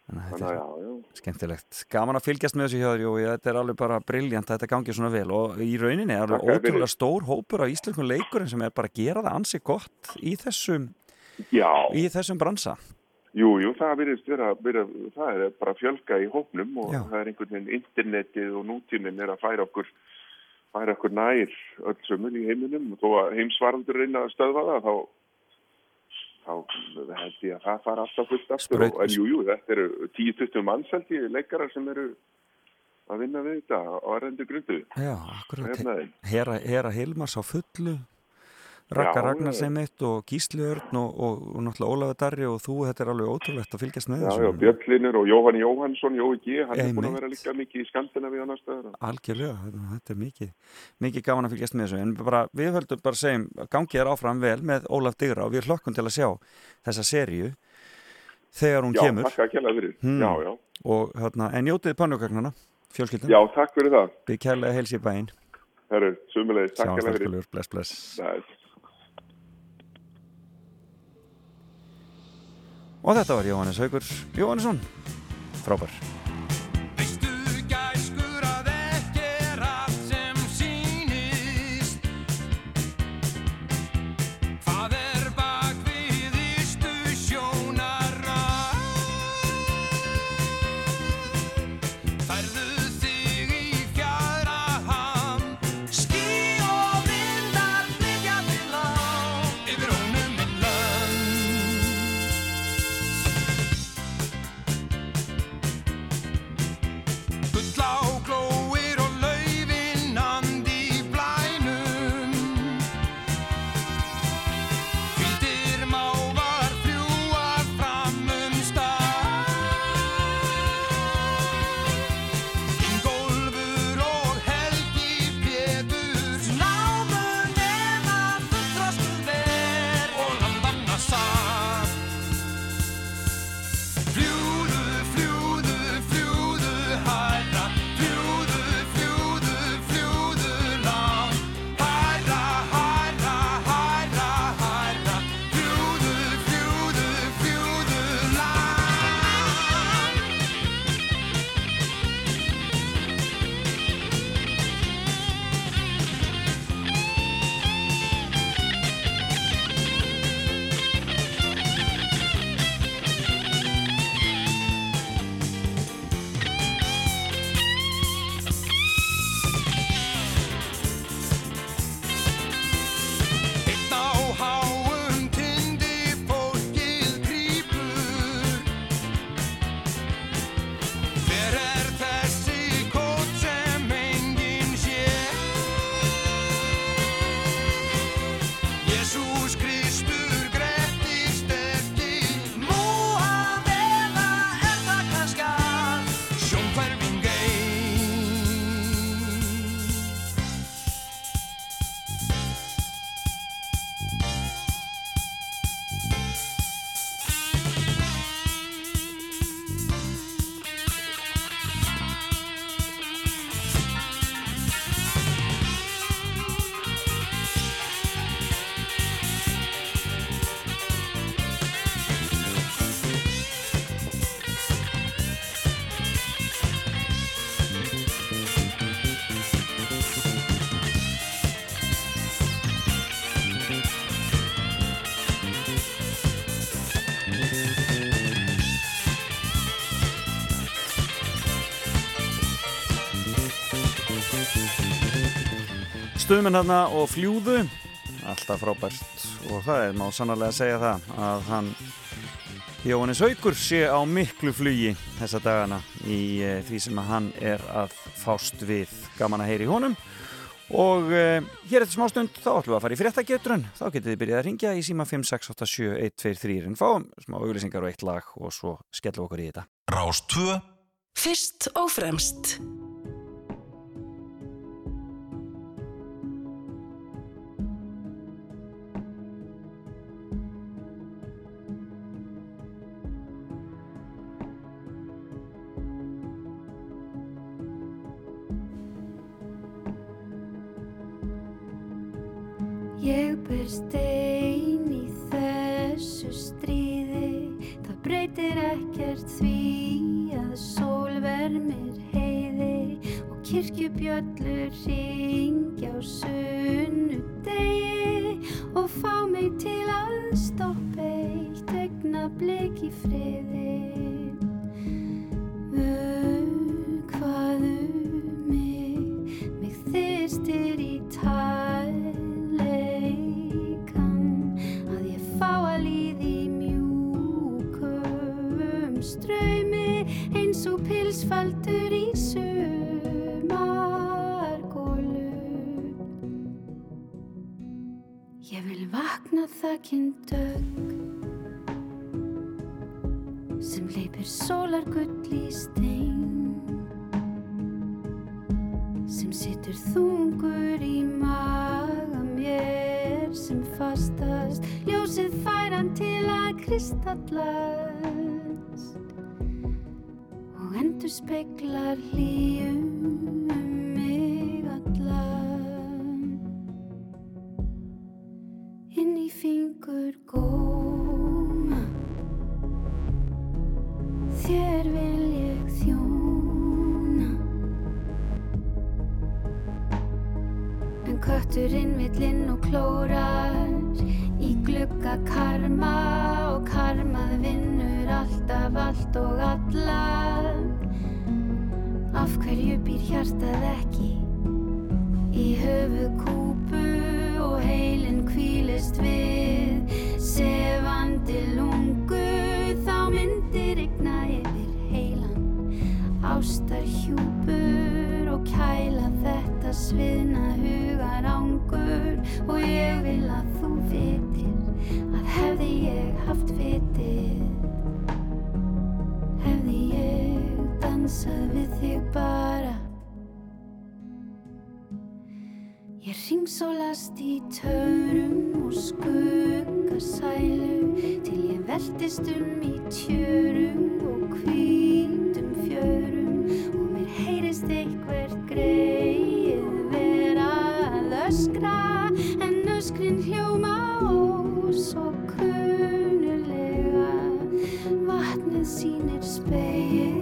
Þannig að þetta er
já, já.
skemmtilegt. Gaman að fylgjast með þessu hjá þér, Jói, þetta er alveg bara briljant að þetta gangi svona vel og í rauninni er alveg ótrúlega stór hópur af íslenskum leikurinn sem er bara að gera það ansi gott í þessum,
Já,
í þessum bransa.
jú, jú, það virðist vera, vera, það er bara fjölga í hópnum og
Já.
það er einhvern veginn internetið og nútíminn er að færa okkur færa okkur nær öll sömul í heiminum og þó að heimsvaraldur reyna að stöðva það þá þá held ég að það fara alltaf fullt aftur og, en jú, jú, þetta eru 10-20 mannseldi leikarar sem eru að vinna við þetta á erlendu grundu
Já, akkurat.
Hérna
Hera Hilmars á fullu, Raka
Ragnarsheim
eitt og Gísliörn og, og, og náttúrulega Ólaður Darri og þú, þetta er alveg ótrúlegt að fylgjast með þessu.
Já, já, Björnlinur og Jóhann Jóhannsson, Jói G, hann Ei, er búin að vera líka mikið í skandina við annars stöður.
Algjörlega, þetta er mikið, mikið gaman að fylgjast með þessu, en bara, við höldum bara að segja, gangið er áfram vel með Ólaf Digra og við hlokkum til að sjá þessa serju þegar hún
já,
kemur.
Já, takk að kella fyrir,
hmm.
já, já.
Og, hérna, en njótiði pannugagnana,
fjölskyldan.
Já, Herru, sumulegis, takk
fyrir
það. Við
kella heils í
bæin.
og þetta var Jóhannes Haugur Jóhannesson. Frábær. stuðmenn hérna og fljúðu. Alltaf frábært. Og það er má sannarlega að segja það að hann Jóhannes Haugur sé á miklu flugi þessa dagana í eh, því sem hann er að fást við. Gaman að heyri honum. Og eh, hér eftir smá stund þá ætlum við að fara í fréttagetrun þá getur þið byrjað að ringja í síma 5687123 en fáum smá auglýsingar og eitt lag og svo skellum okkur í þetta.
Rást 2
Fyrst og fremst.
Til ég
veltist um í tjörum og hvítum fjörum og mér heyrist eitthvert greið vera að öskra en öskrin hljóma ó svo kunulega vatnið sýnir speil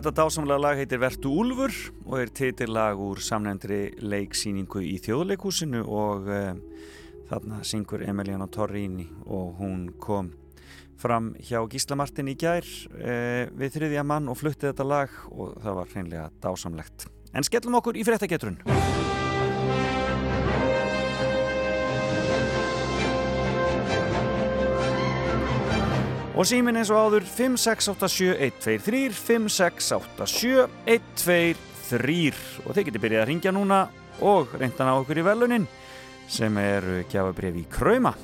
þetta
dásamlega lag heitir Vertu Úlfur og er titillag úr samnefndri leiksýningu í þjóðleikúsinu og uh, þarna syngur Emiliana Torrini og hún kom fram hjá Gísla Martin í gær uh, við þriðja mann og flutti þetta lag og það var hreinlega dásamlegt. En skellum okkur í fréttagetrun. Og símin eins og áður 5687123 5687123 og þeir geti byrjað að ringja núna og reyndan á okkur í velunin sem eru gjafabrif í Krauma.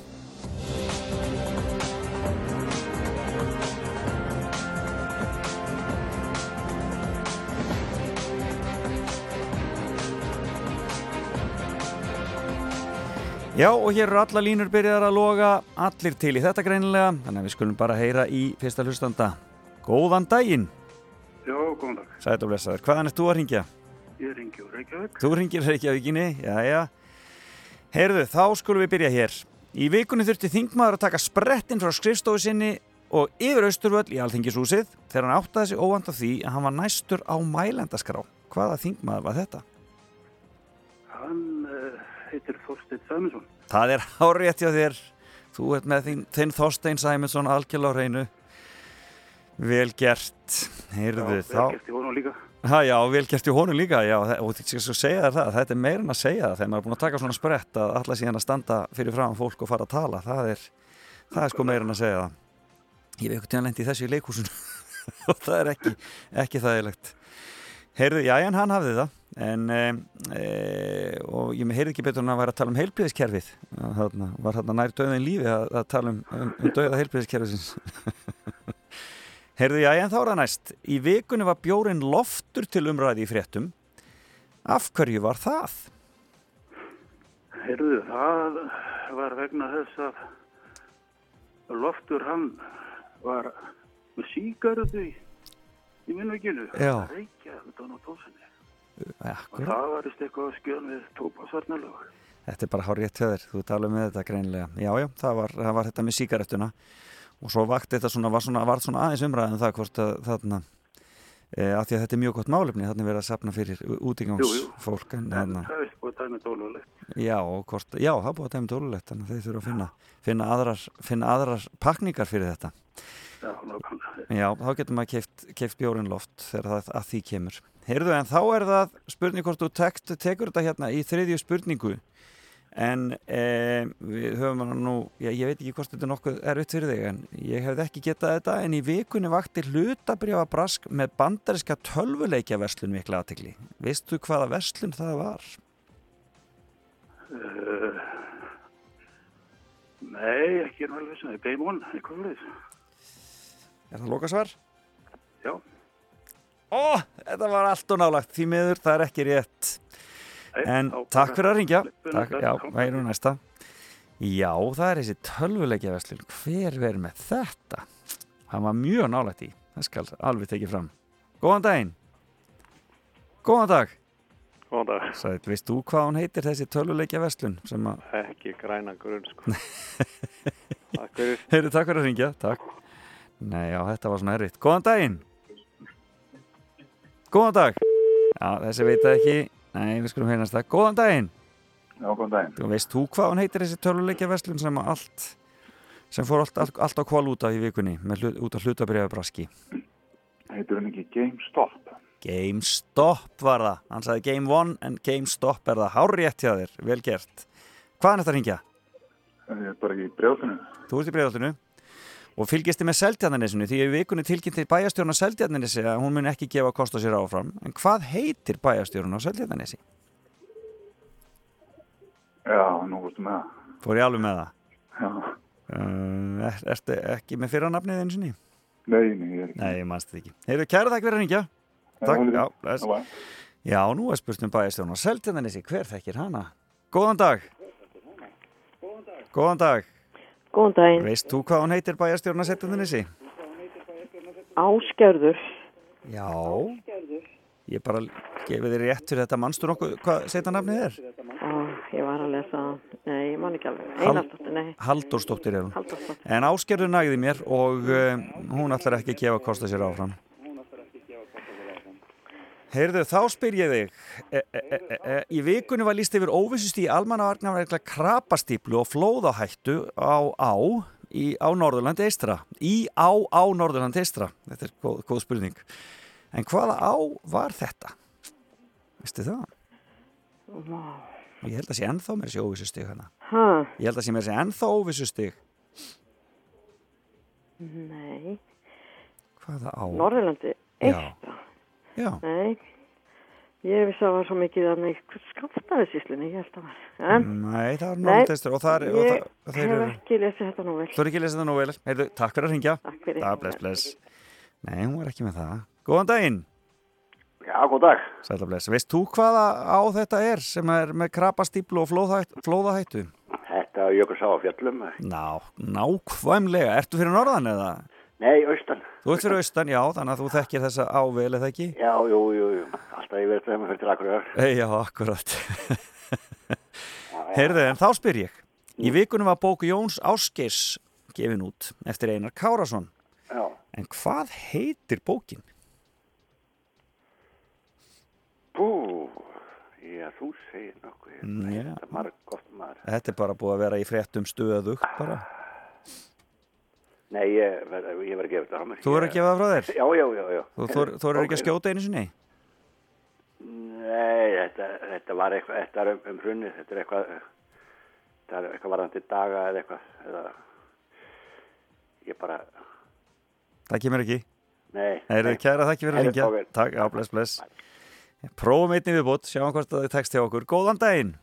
Já, og hér eru alla línur byrjaðar að loga, allir til í þetta greinilega, þannig að við skulum bara heyra í fyrsta hlustanda. Góðan daginn,
Já, góðan dag.
sætt og blessaður. Hvaðan ert þú að ringja?
Ég ringi úr Reykjavík.
Þú ringir Reykjavíkinni, já, já. Heyrðu, þá skulum við byrja hér. Í vikunni þurfti þingmaður að taka sprettinn frá skrifstofu sinni og yfir austurvöll í Alþingishúsið þegar hann áttaði sig óvand af því að hann var næstur á mælendaskrá. Hvaða þingmaður var þetta?
Hann uh, heitir Þorstein Sæminsson.
Það er hárétt hjá þér. Þú ert með þinn, þinn Þorstein Sæmundsson algjörlega á hreinu. Vel gert. Heyrðu þá.
vel gert í honum líka.
Ha, já, vel gert í honum líka, já, og það, þetta er meira en að segja það þegar maður er búin að taka svona sprett að alla síðan að standa fyrir fram fólk og fara að tala, það er, það er sko meira en að segja það. Ég hef eitthvað tíðan lendi í þessu í leikhúsinu og það er ekki, ekki þægilegt. Heyrðu, já, en hann hafði það, en, e, og ég heyrði ekki betur en að vera að tala um heilbriðiskerfið, þarna, var þarna nær döðin lífi að, að tala um, um, um döða heilbriðiskerfisins. Heyrðu, já, en þá er það næst. Í vikunni var bjórin loftur til umræði í fréttum. Af hverju var það?
Heyrðu, það var vegna þess að Loftur hann var með síkarðu í.
Já.
Reykja utan á tósinni. Og
Akkur.
það var vist eitthvað að skjön við tópasvarnalög.
Þetta er bara hár rétt höður, þú tala með þetta greinilega. Já, já, það var, það var þetta með sígarettuna og svo vakti þetta svona, var svona, var svona aðeins umræðan það hvort að þarna, e, að því að þetta er mjög gott málefni, þarna er verið að sapna fyrir útingangsfólk. En,
En
þarna,
það er búið að dæmi dólulegt.
já, hvort, já, það er búið að dæmi dólulegt, þannig að þeir þurfa að finna, finna, aðrar, finna aðrar pakningar fyrir þetta.
Já, nákvæmlega.
Já, þá getur maður keift, keift bjórin loft þegar það að því kemur. Heyrðu, en þá er það spurning hvort þú tekt, tekur þetta hérna í þriðju spurningu en e, við höfum hana nú, já, ég veit ekki hvort þetta er nokkuð erfitt fyrir þig en ég hefði ekki getað þetta en í vikunni vakti hlutabriða brask með bandariska tölvuleikja verslun mikla aðtekli. Veistu hvaða verslun það var?
Uh, nei, ekki er er Game On, eitthvað fyrir þess.
Er það lokasvar?
Já.
Ó, þetta var allt og nálagt því miður, það er ekki rétt. En
þá
takk fyrir að ringja. Takk, já, væru næsta. Já, það er þessi tölvuleikja verslun. Hver verður með þetta? Það var mjög nálægt í. Það skal alveg tekið fram. Góðan daginn. Góðan dag.
Góðan dag.
Sæt, veist þú hvað hún heitir þessi tölvuleikja að,
Ekki græna grunn, sko. Takk fyrir.
heyrðu, takk fyrir að ringja. Takk. Nei, já, þetta var svona erfitt. Góðan daginn. Góðan dag. Já, þessi veit það ekki. Nei, við skulum heyrnast það. Góðan daginn.
Já, góðan daginn.
Þú veist þú hvað hún heitir þessi töluleikja verslun sem að allt sem fór allt, allt, allt á kval út af í vikunni með hlut, út af hlutabriða braski
Heitir hann ekki GameStop?
GameStop var það hann sagði Game One en GameStop er það hárétt hjá þér, vel gert Hvaðan er þetta að ringja?
Ég er bara í brjóðinu.
Þú ert í breiðaltinu og fylgist þið með Seldjarnanesinu því að vikunni tilkynnti bæjastjórn á Seldjarnanesi að hún mun ekki gefa kost á sér áfram en hvað heitir bæjastjórn á Seldjarnanesi?
Já, nú vorstu með það.
Fór ég alveg með það?
Já.
Uh, er, ertu ekki með fyrra nafnið einu sinni?
Nei, nei, ég er ekki.
Nei, ég mannst þetta ekki. Heyrðu, kæra takk fyrir að ringja. Takk, já, bless.
Já,
nú er spurt um bæjastjórn á Seldjarnanesi. Hver þekkir hana? Góðan dag. Góðan dag.
Góðan daginn.
Veist þú hvað hún heitir Seldjarnanesi?
Áskerður.
Já. Ég bara gefið þér rétt fyrir þetta. Manstu nokkuð hvað setanafnið er?
Á, ég var að lesa, nei, ég man ekki alveg. Einarsdóttir, nei.
Halldórsdóttir er hún.
Halldórsdóttir.
En Ásgerður nægði mér og uh, hún ætlar ekki að gefa kosta sér áfram. Heyrðu, þá spyr ég þig. E, e, e, e, e, í vikunni var líst yfir óvissust í almannavarnarverkla krapastíplu og flóðahættu á á í, á Norðurlandi eistra. Í á á Norðurlandi eistra. Þetta er góð, góð spurning. En hvaða á var þetta? Veistu það? Ég held að sé ennþá með þessi óvissustig hana.
Ha,
Ég held að sé með þessi ennþá óvissustig.
nei.
Hvaða á?
Norðurlandi, eistra.
Já.
Nei. Ég vissi að það var svo mikið að mig skamstaðisíslunni, ég held að var. En,
Nei, það er
Nei,
Norðurlandi eistra og það er... og
ég
það-
hef
eru-
ekki lesið þetta nú vel.
Þú er ekki lesa það nú vel. Heyrðu, takk fyrir að ringja.
Takk fyrir.
Það, bless, bless. Nei, hún var ekki með það. Góðan daginn.
Já, góð dag.
Sætla bless. Veist þú hvaða á þetta er sem er með krapastíplu og flóðahættu? flóðahættu?
Þetta jökur sá á fjallum.
Ná, nákvæmlega. Ertu fyrir norðan eða?
Nei, austan.
Þú ert fyrir austan, já, þannig að þú þekkir þessa ável eða ekki?
Já, jú, jú, jú. Alltaf ég verið þegar maður fyrir til akkurar.
Ei, Já, akkurat. Heyrðu, en þá spyr ég. Í vikunum var bóku Jóns Áskeirs gefin út eftir Einar Kárasson.
Já.
En hvað heitir bókin?
Bú, já, þú segir nokkuð.
Mm,
er.
Þetta er bara búið að vera í fréttum stöðugt bara.
Nei, ég ég verð að gefa þetta á mér.
Þú verður að gefa það frá þér?
Já, já, já, já.
Þú þor- þorir ekki að skjóta einu sinni?
Nei, þetta, þetta var eitthvað, þetta er um, um hrunni, þetta er eitthvað, þetta er eitthvað varðandi daga eða eitthvað, eða, ég bara,
Það kemur ekki.
nei.
Heyrðu, kæra þakki fyrir að
Heyrðu,
ringja. Takk, já, bless, bless. Prófum einnig viðbútt, sjáum hvort það er text hjá okkur. Góðan daginn.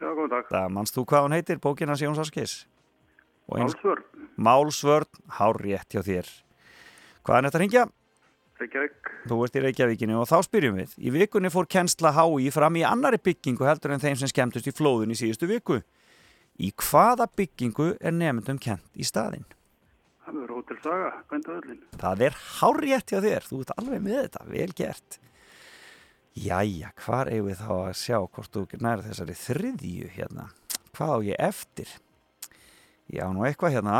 Já, góðan dag.
Það mannst þú hvað hún heitir, bókin hans Jóns Áskis?
Málsvörn.
Málsvörn, hár rétt hjá þér. Hvað er þetta að ringja?
Reykjavík.
Þú ert í Reykjavíkinu og þá spyrjum við. Í vikunni fór kennsla HÍ fram í annari byggingu heldur en þeim sem skemmtust í flóðun í síðustu viku. Í hvaða byggingu er nefndum kent í staðinn?
Það verður Hótel Saga, bændaöðlin.
Það er hár rétt hjá þér. Þú ert alveg með þetta, vel gert. Jæja, hvar eigum við þá að sjá hvort þú nær þessari þriðju hérna? Hvað á ég eftir? Já, nú eitthvað hérna.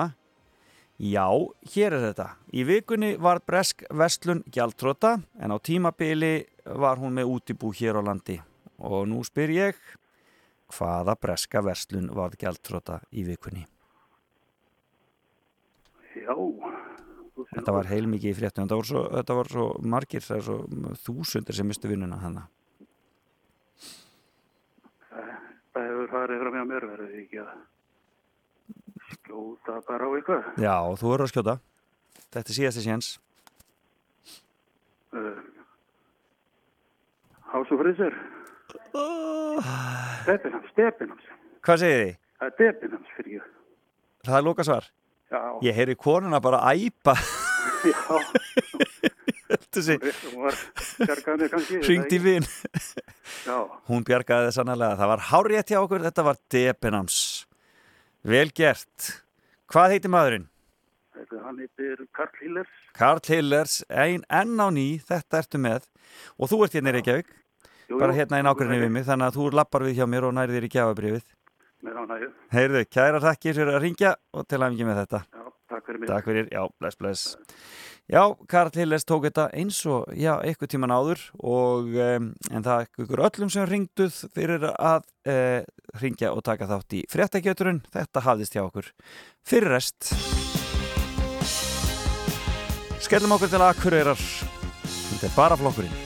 Já, hér er þetta. Í vikunni var Bresk Vestlun gjaldtróta en á tímabili var hún með útibú hér á landi. Og nú spyr ég, hvaða Breska Vestlun var gjaldtróta í vikunni?
Já.
Þetta var heilmikið í fréttum, þetta, svo- þetta var svo margir, það er svo þúsundir sem mistu vinnuna hana.
Það hefur farið frá mér mér verið ekki að skjóta bara á eitthvað.
Já, þú verður að skjóta. Þetta er síðasti séns.
Uh, House of Fraser. Stepinams, Stepinams.
Hvað segir þið?
Það er Stepinams fyrir ég.
Það er lóka svar.
Já.
Ég heyri konuna bara æpa.
Já.
Þetta sé,
Hún bjargaði
þess annarlega. Það var hárétt hjá okkur, þetta var Debenhams. Vel gert. Hvað heitir maðurinn?
Hann heitir Karl Hillers.
Karl Hillers, ein enn á ný, þetta ertu með. Og þú ert hérna í Reykjavík.
Jú,
Bara hérna í nákvæmni við mig, þannig að þú lappar við hjá mér og nærðir í gjafabrifið.
Með ánægju.
Heyrðu, kæra þakkir fyrir að ringja og til að mikið með þetta.
Já, takk fyrir mig.
Takk fyrir, já, bless, bless. Já, Karl Hillers tók þetta eins og, já, eitthvað tíman áður og, um, en það er ykkur öllum sem ringduð fyrir að uh, ringja og taka þátt í fréttakjöturinn. Þetta hafðist hjá okkur fyrir rest. Skellum okkur til Akureyrar. Þetta er bara flokkurinn.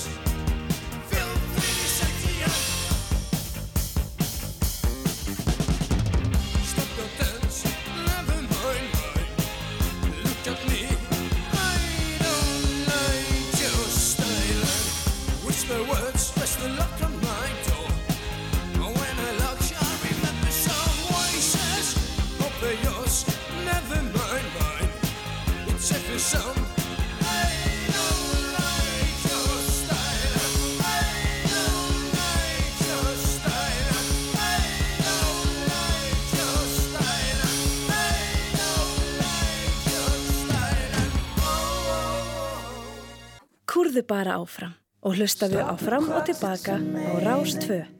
Peace. Bara áfram og hlustaðu á fram og tilbaka á Rás 2.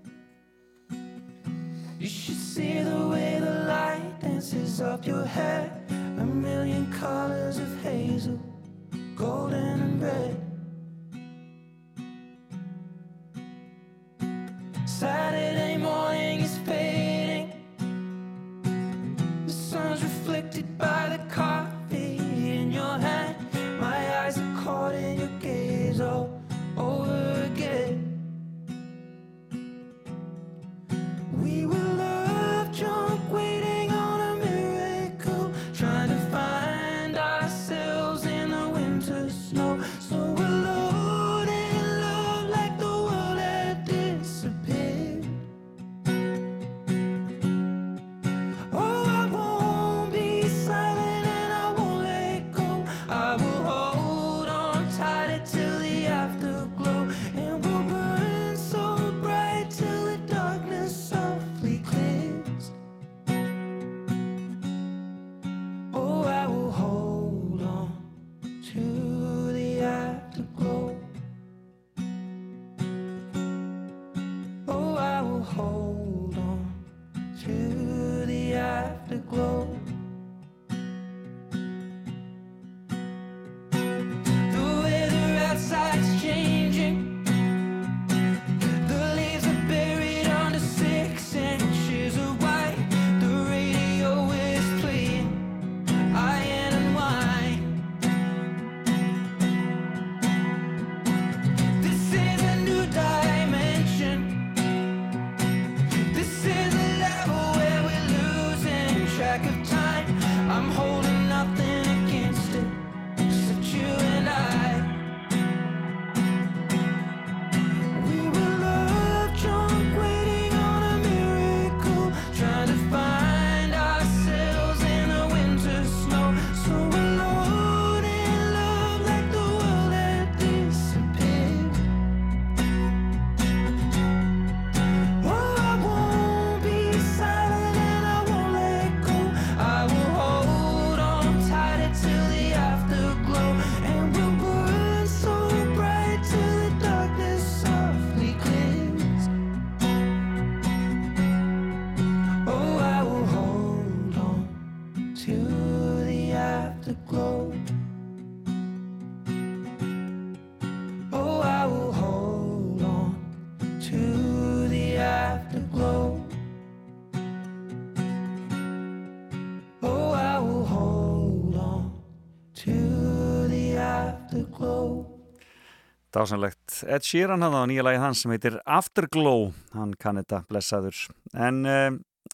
Dásanlegt. Ed Sheeran hafði á nýja lagi hans sem heitir Afterglow. Hann kann þetta blessaður. En e,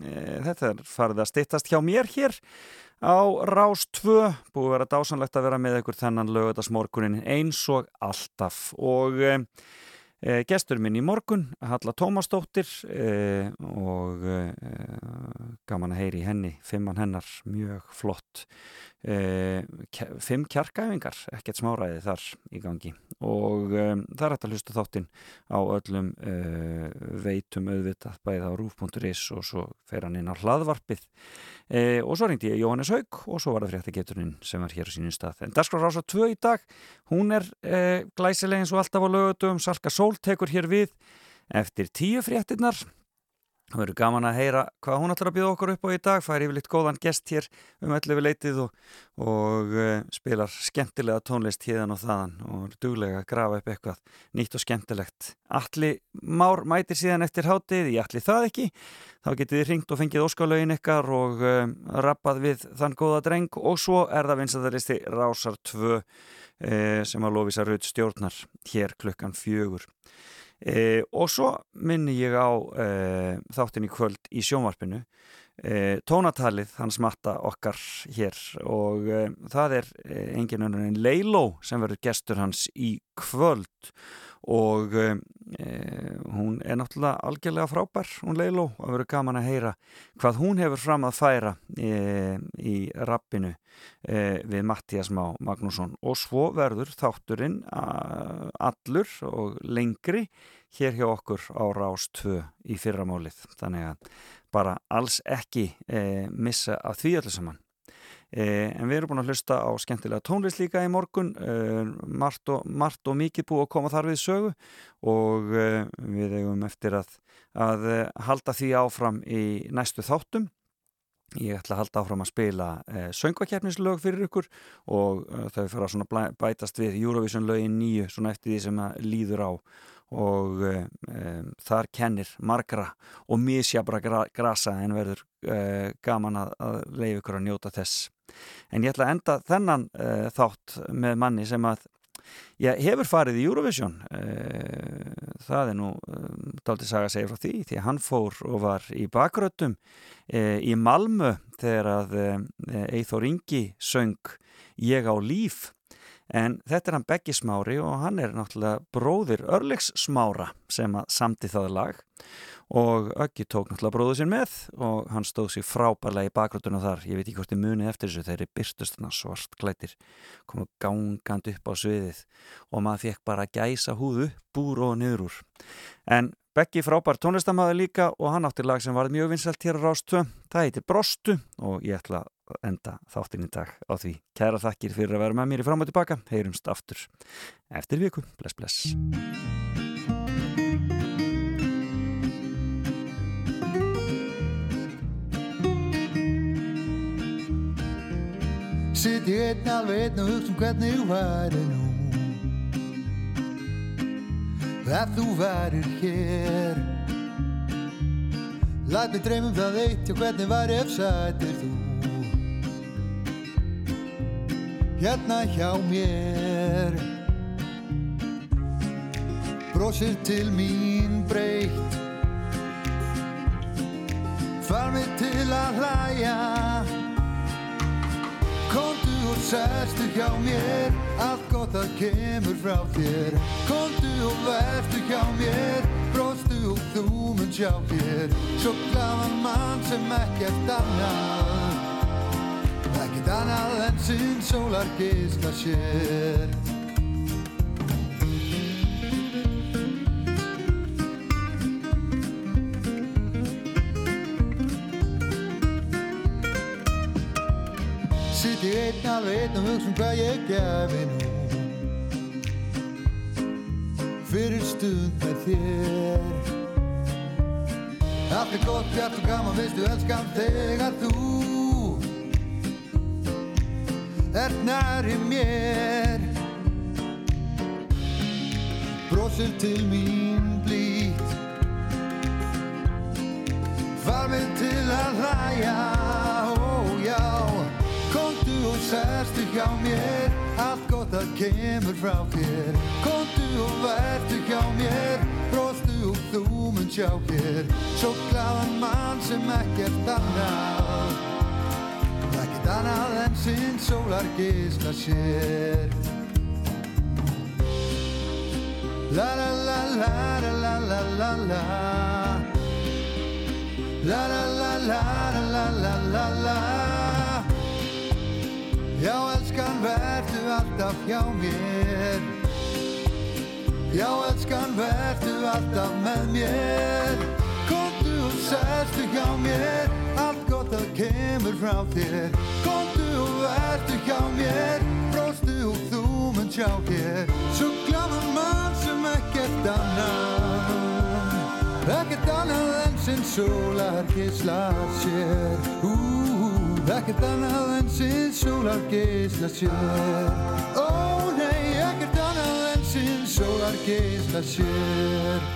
e, þetta er farið að styttast hjá mér hér á Rás 2. Búið að vera dásanlegt að vera með ykkur þennan lögadagsmorgunin eins og alltaf. Og e, gestur minn í morgun, Halla Tómasdóttir e, og e, gaman að heyri henni, fimmann hennar, mjög flott. Fimm kjarkæfingar, ekkert smáræði þar í gangi. Og það er hægt að hlusta þáttinn á öllum veitum auðvitað bæðið á rúf.is og svo fer hann inn á hlaðvarpið. Og svo ringdi ég Jóhannes Haug og svo var það fréttageturinn sem var hér á sínum stað. En Daskar Rása 2 í dag hún er glæsileg eins og alltaf á lögutum Salka Sól tekur hér við eftir tíu fréttinnar Það verður gaman að heyra hvað hún ætlar að bjóða okkur upp á í dag. Er yfirleitt góðan gest hér um öllu við leitið og, og uh, spilar skemmtilega tónlist hérðan og þaðan og duglega að grafa upp eitthvað nýtt og skemmtilegt. Alli Már mætir síðan eftir hátið, ég allir það ekki. Þá getið þið ringt og fengið óskalögin ykkar og uh, rappað við þann góða dreng og svo er það vinsæðaristi Rásar 2 uh, sem að lofisa raut stjórnar hér klukkan fjögur. E, og svo minni ég á e, þáttin í kvöld í sjónvarpinu. E, tónatalið hans matta okkar hér og það er engin önnur en Leiló sem verður gestur hans í kvöld og e, hún er náttúrulega algjörlega frábær, hún Leiló og verður gaman að heyra hvað hún hefur fram að færa e, í rappinu e, við Mattias Má Magnússon. Og svo verður þátturinn allur og lengri hér hjá okkur á Rás 2 í fyrramálið. Þannig að bara alls ekki missa af því allir saman en við erum búin að hlusta á skemmtilega tónlist líka í morgun. Eh, margt, og, margt og mikið búið að koma þar við sögu og eh, við eigum eftir að, að halda því áfram í næstu þáttum. Ég ætla að halda áfram að spila söngvakefnislög fyrir ykkur og þau fyrir að bætast við Eurovision lögin nýju svona eftir því sem að líður á. Og um, þar kennir margra og misjabra gra grasa en verður uh, gaman að, að leiða ykkur að njóta þess en ég ætla að enda þennan uh, þátt með manni sem að já, hefur farið í Eurovision. Uh, það er nú um, dálítið saga að segja frá því því að hann fór og var í bakröttum í Malmö þegar að Eithor Ingi söng Ég á líf En þetta er hann Beggi Smári og hann er náttúrulega bróðir Örlegs Smára sem að samti það lag og Öggi tók náttúrulega bróðu sér með og hann stóð sér frábærlega í bakgröndunum þar. Ég veit ekki hvort þið munið eftir þessu þegar þeir byrstust hann svart klættir komu gangand upp á sviðið og maður fekk bara gæsa húðu búr og niður úr. En Beggi frábær tónlistamæður líka og hann átti lag sem var mjög vinsalt hér á Rástvö. Það heitir Brostu og ég ætla enda þáttinn í dag á því. Kæra þakkir fyrir að vera með mér í fram og tilbaka. Heyrumst aftur eftir viku. Bless, bless.
Sitt ég einn alveg einn og hugsa um hvernig þú væri nú Ef þú værir hér Læt mig dreymum það eitt og hvernig væri ef sætir þú hérna hjá mér. Brósir til mín breytt Far mig til að hlæja. Kondu og sérstu hjá mér. Allt gott að kemur frá þér. Kondu og verstu hjá mér. Bróstu og þú mun sjá þér. Svo glaðan mann sem ekkert annað Ekkert annað en sinn sólar geisla sér. Sitt ég einn alveg einn og hugsa um hvað ég gefi nú. Fyrir stund með þér. Allt er gott, bjart og gaman, veistu, elskan þegar þú ert næri mér. Brósir til mín blít Far mig til að hlæja, ó já. Kontu og sérstu hjá mér. Allt gott að kemur frá þér. Kontu og vertu hjá mér. Bróstu og þú mun sjá hér. Svo glaðan mann sem ekkert annað Ekkert annað en sinn sólar geisla sér La la la la la la la la la La la la la la la la la Já, elskan, verðu alltaf hjá mér Já, elskan, verðu alltaf með mér Sérstu hjá mér Allt gott að kemur frá þér. Komdu og verðu hjá mér Bróstu og þú mun sjá hér. Svo glaman mann sem ekkert annað Ekkert annað en sinn sólar geislar sér ekkert annað en sinn sólar geislar sér. Ó nei, ekkert annað en sinn sólar geislar sér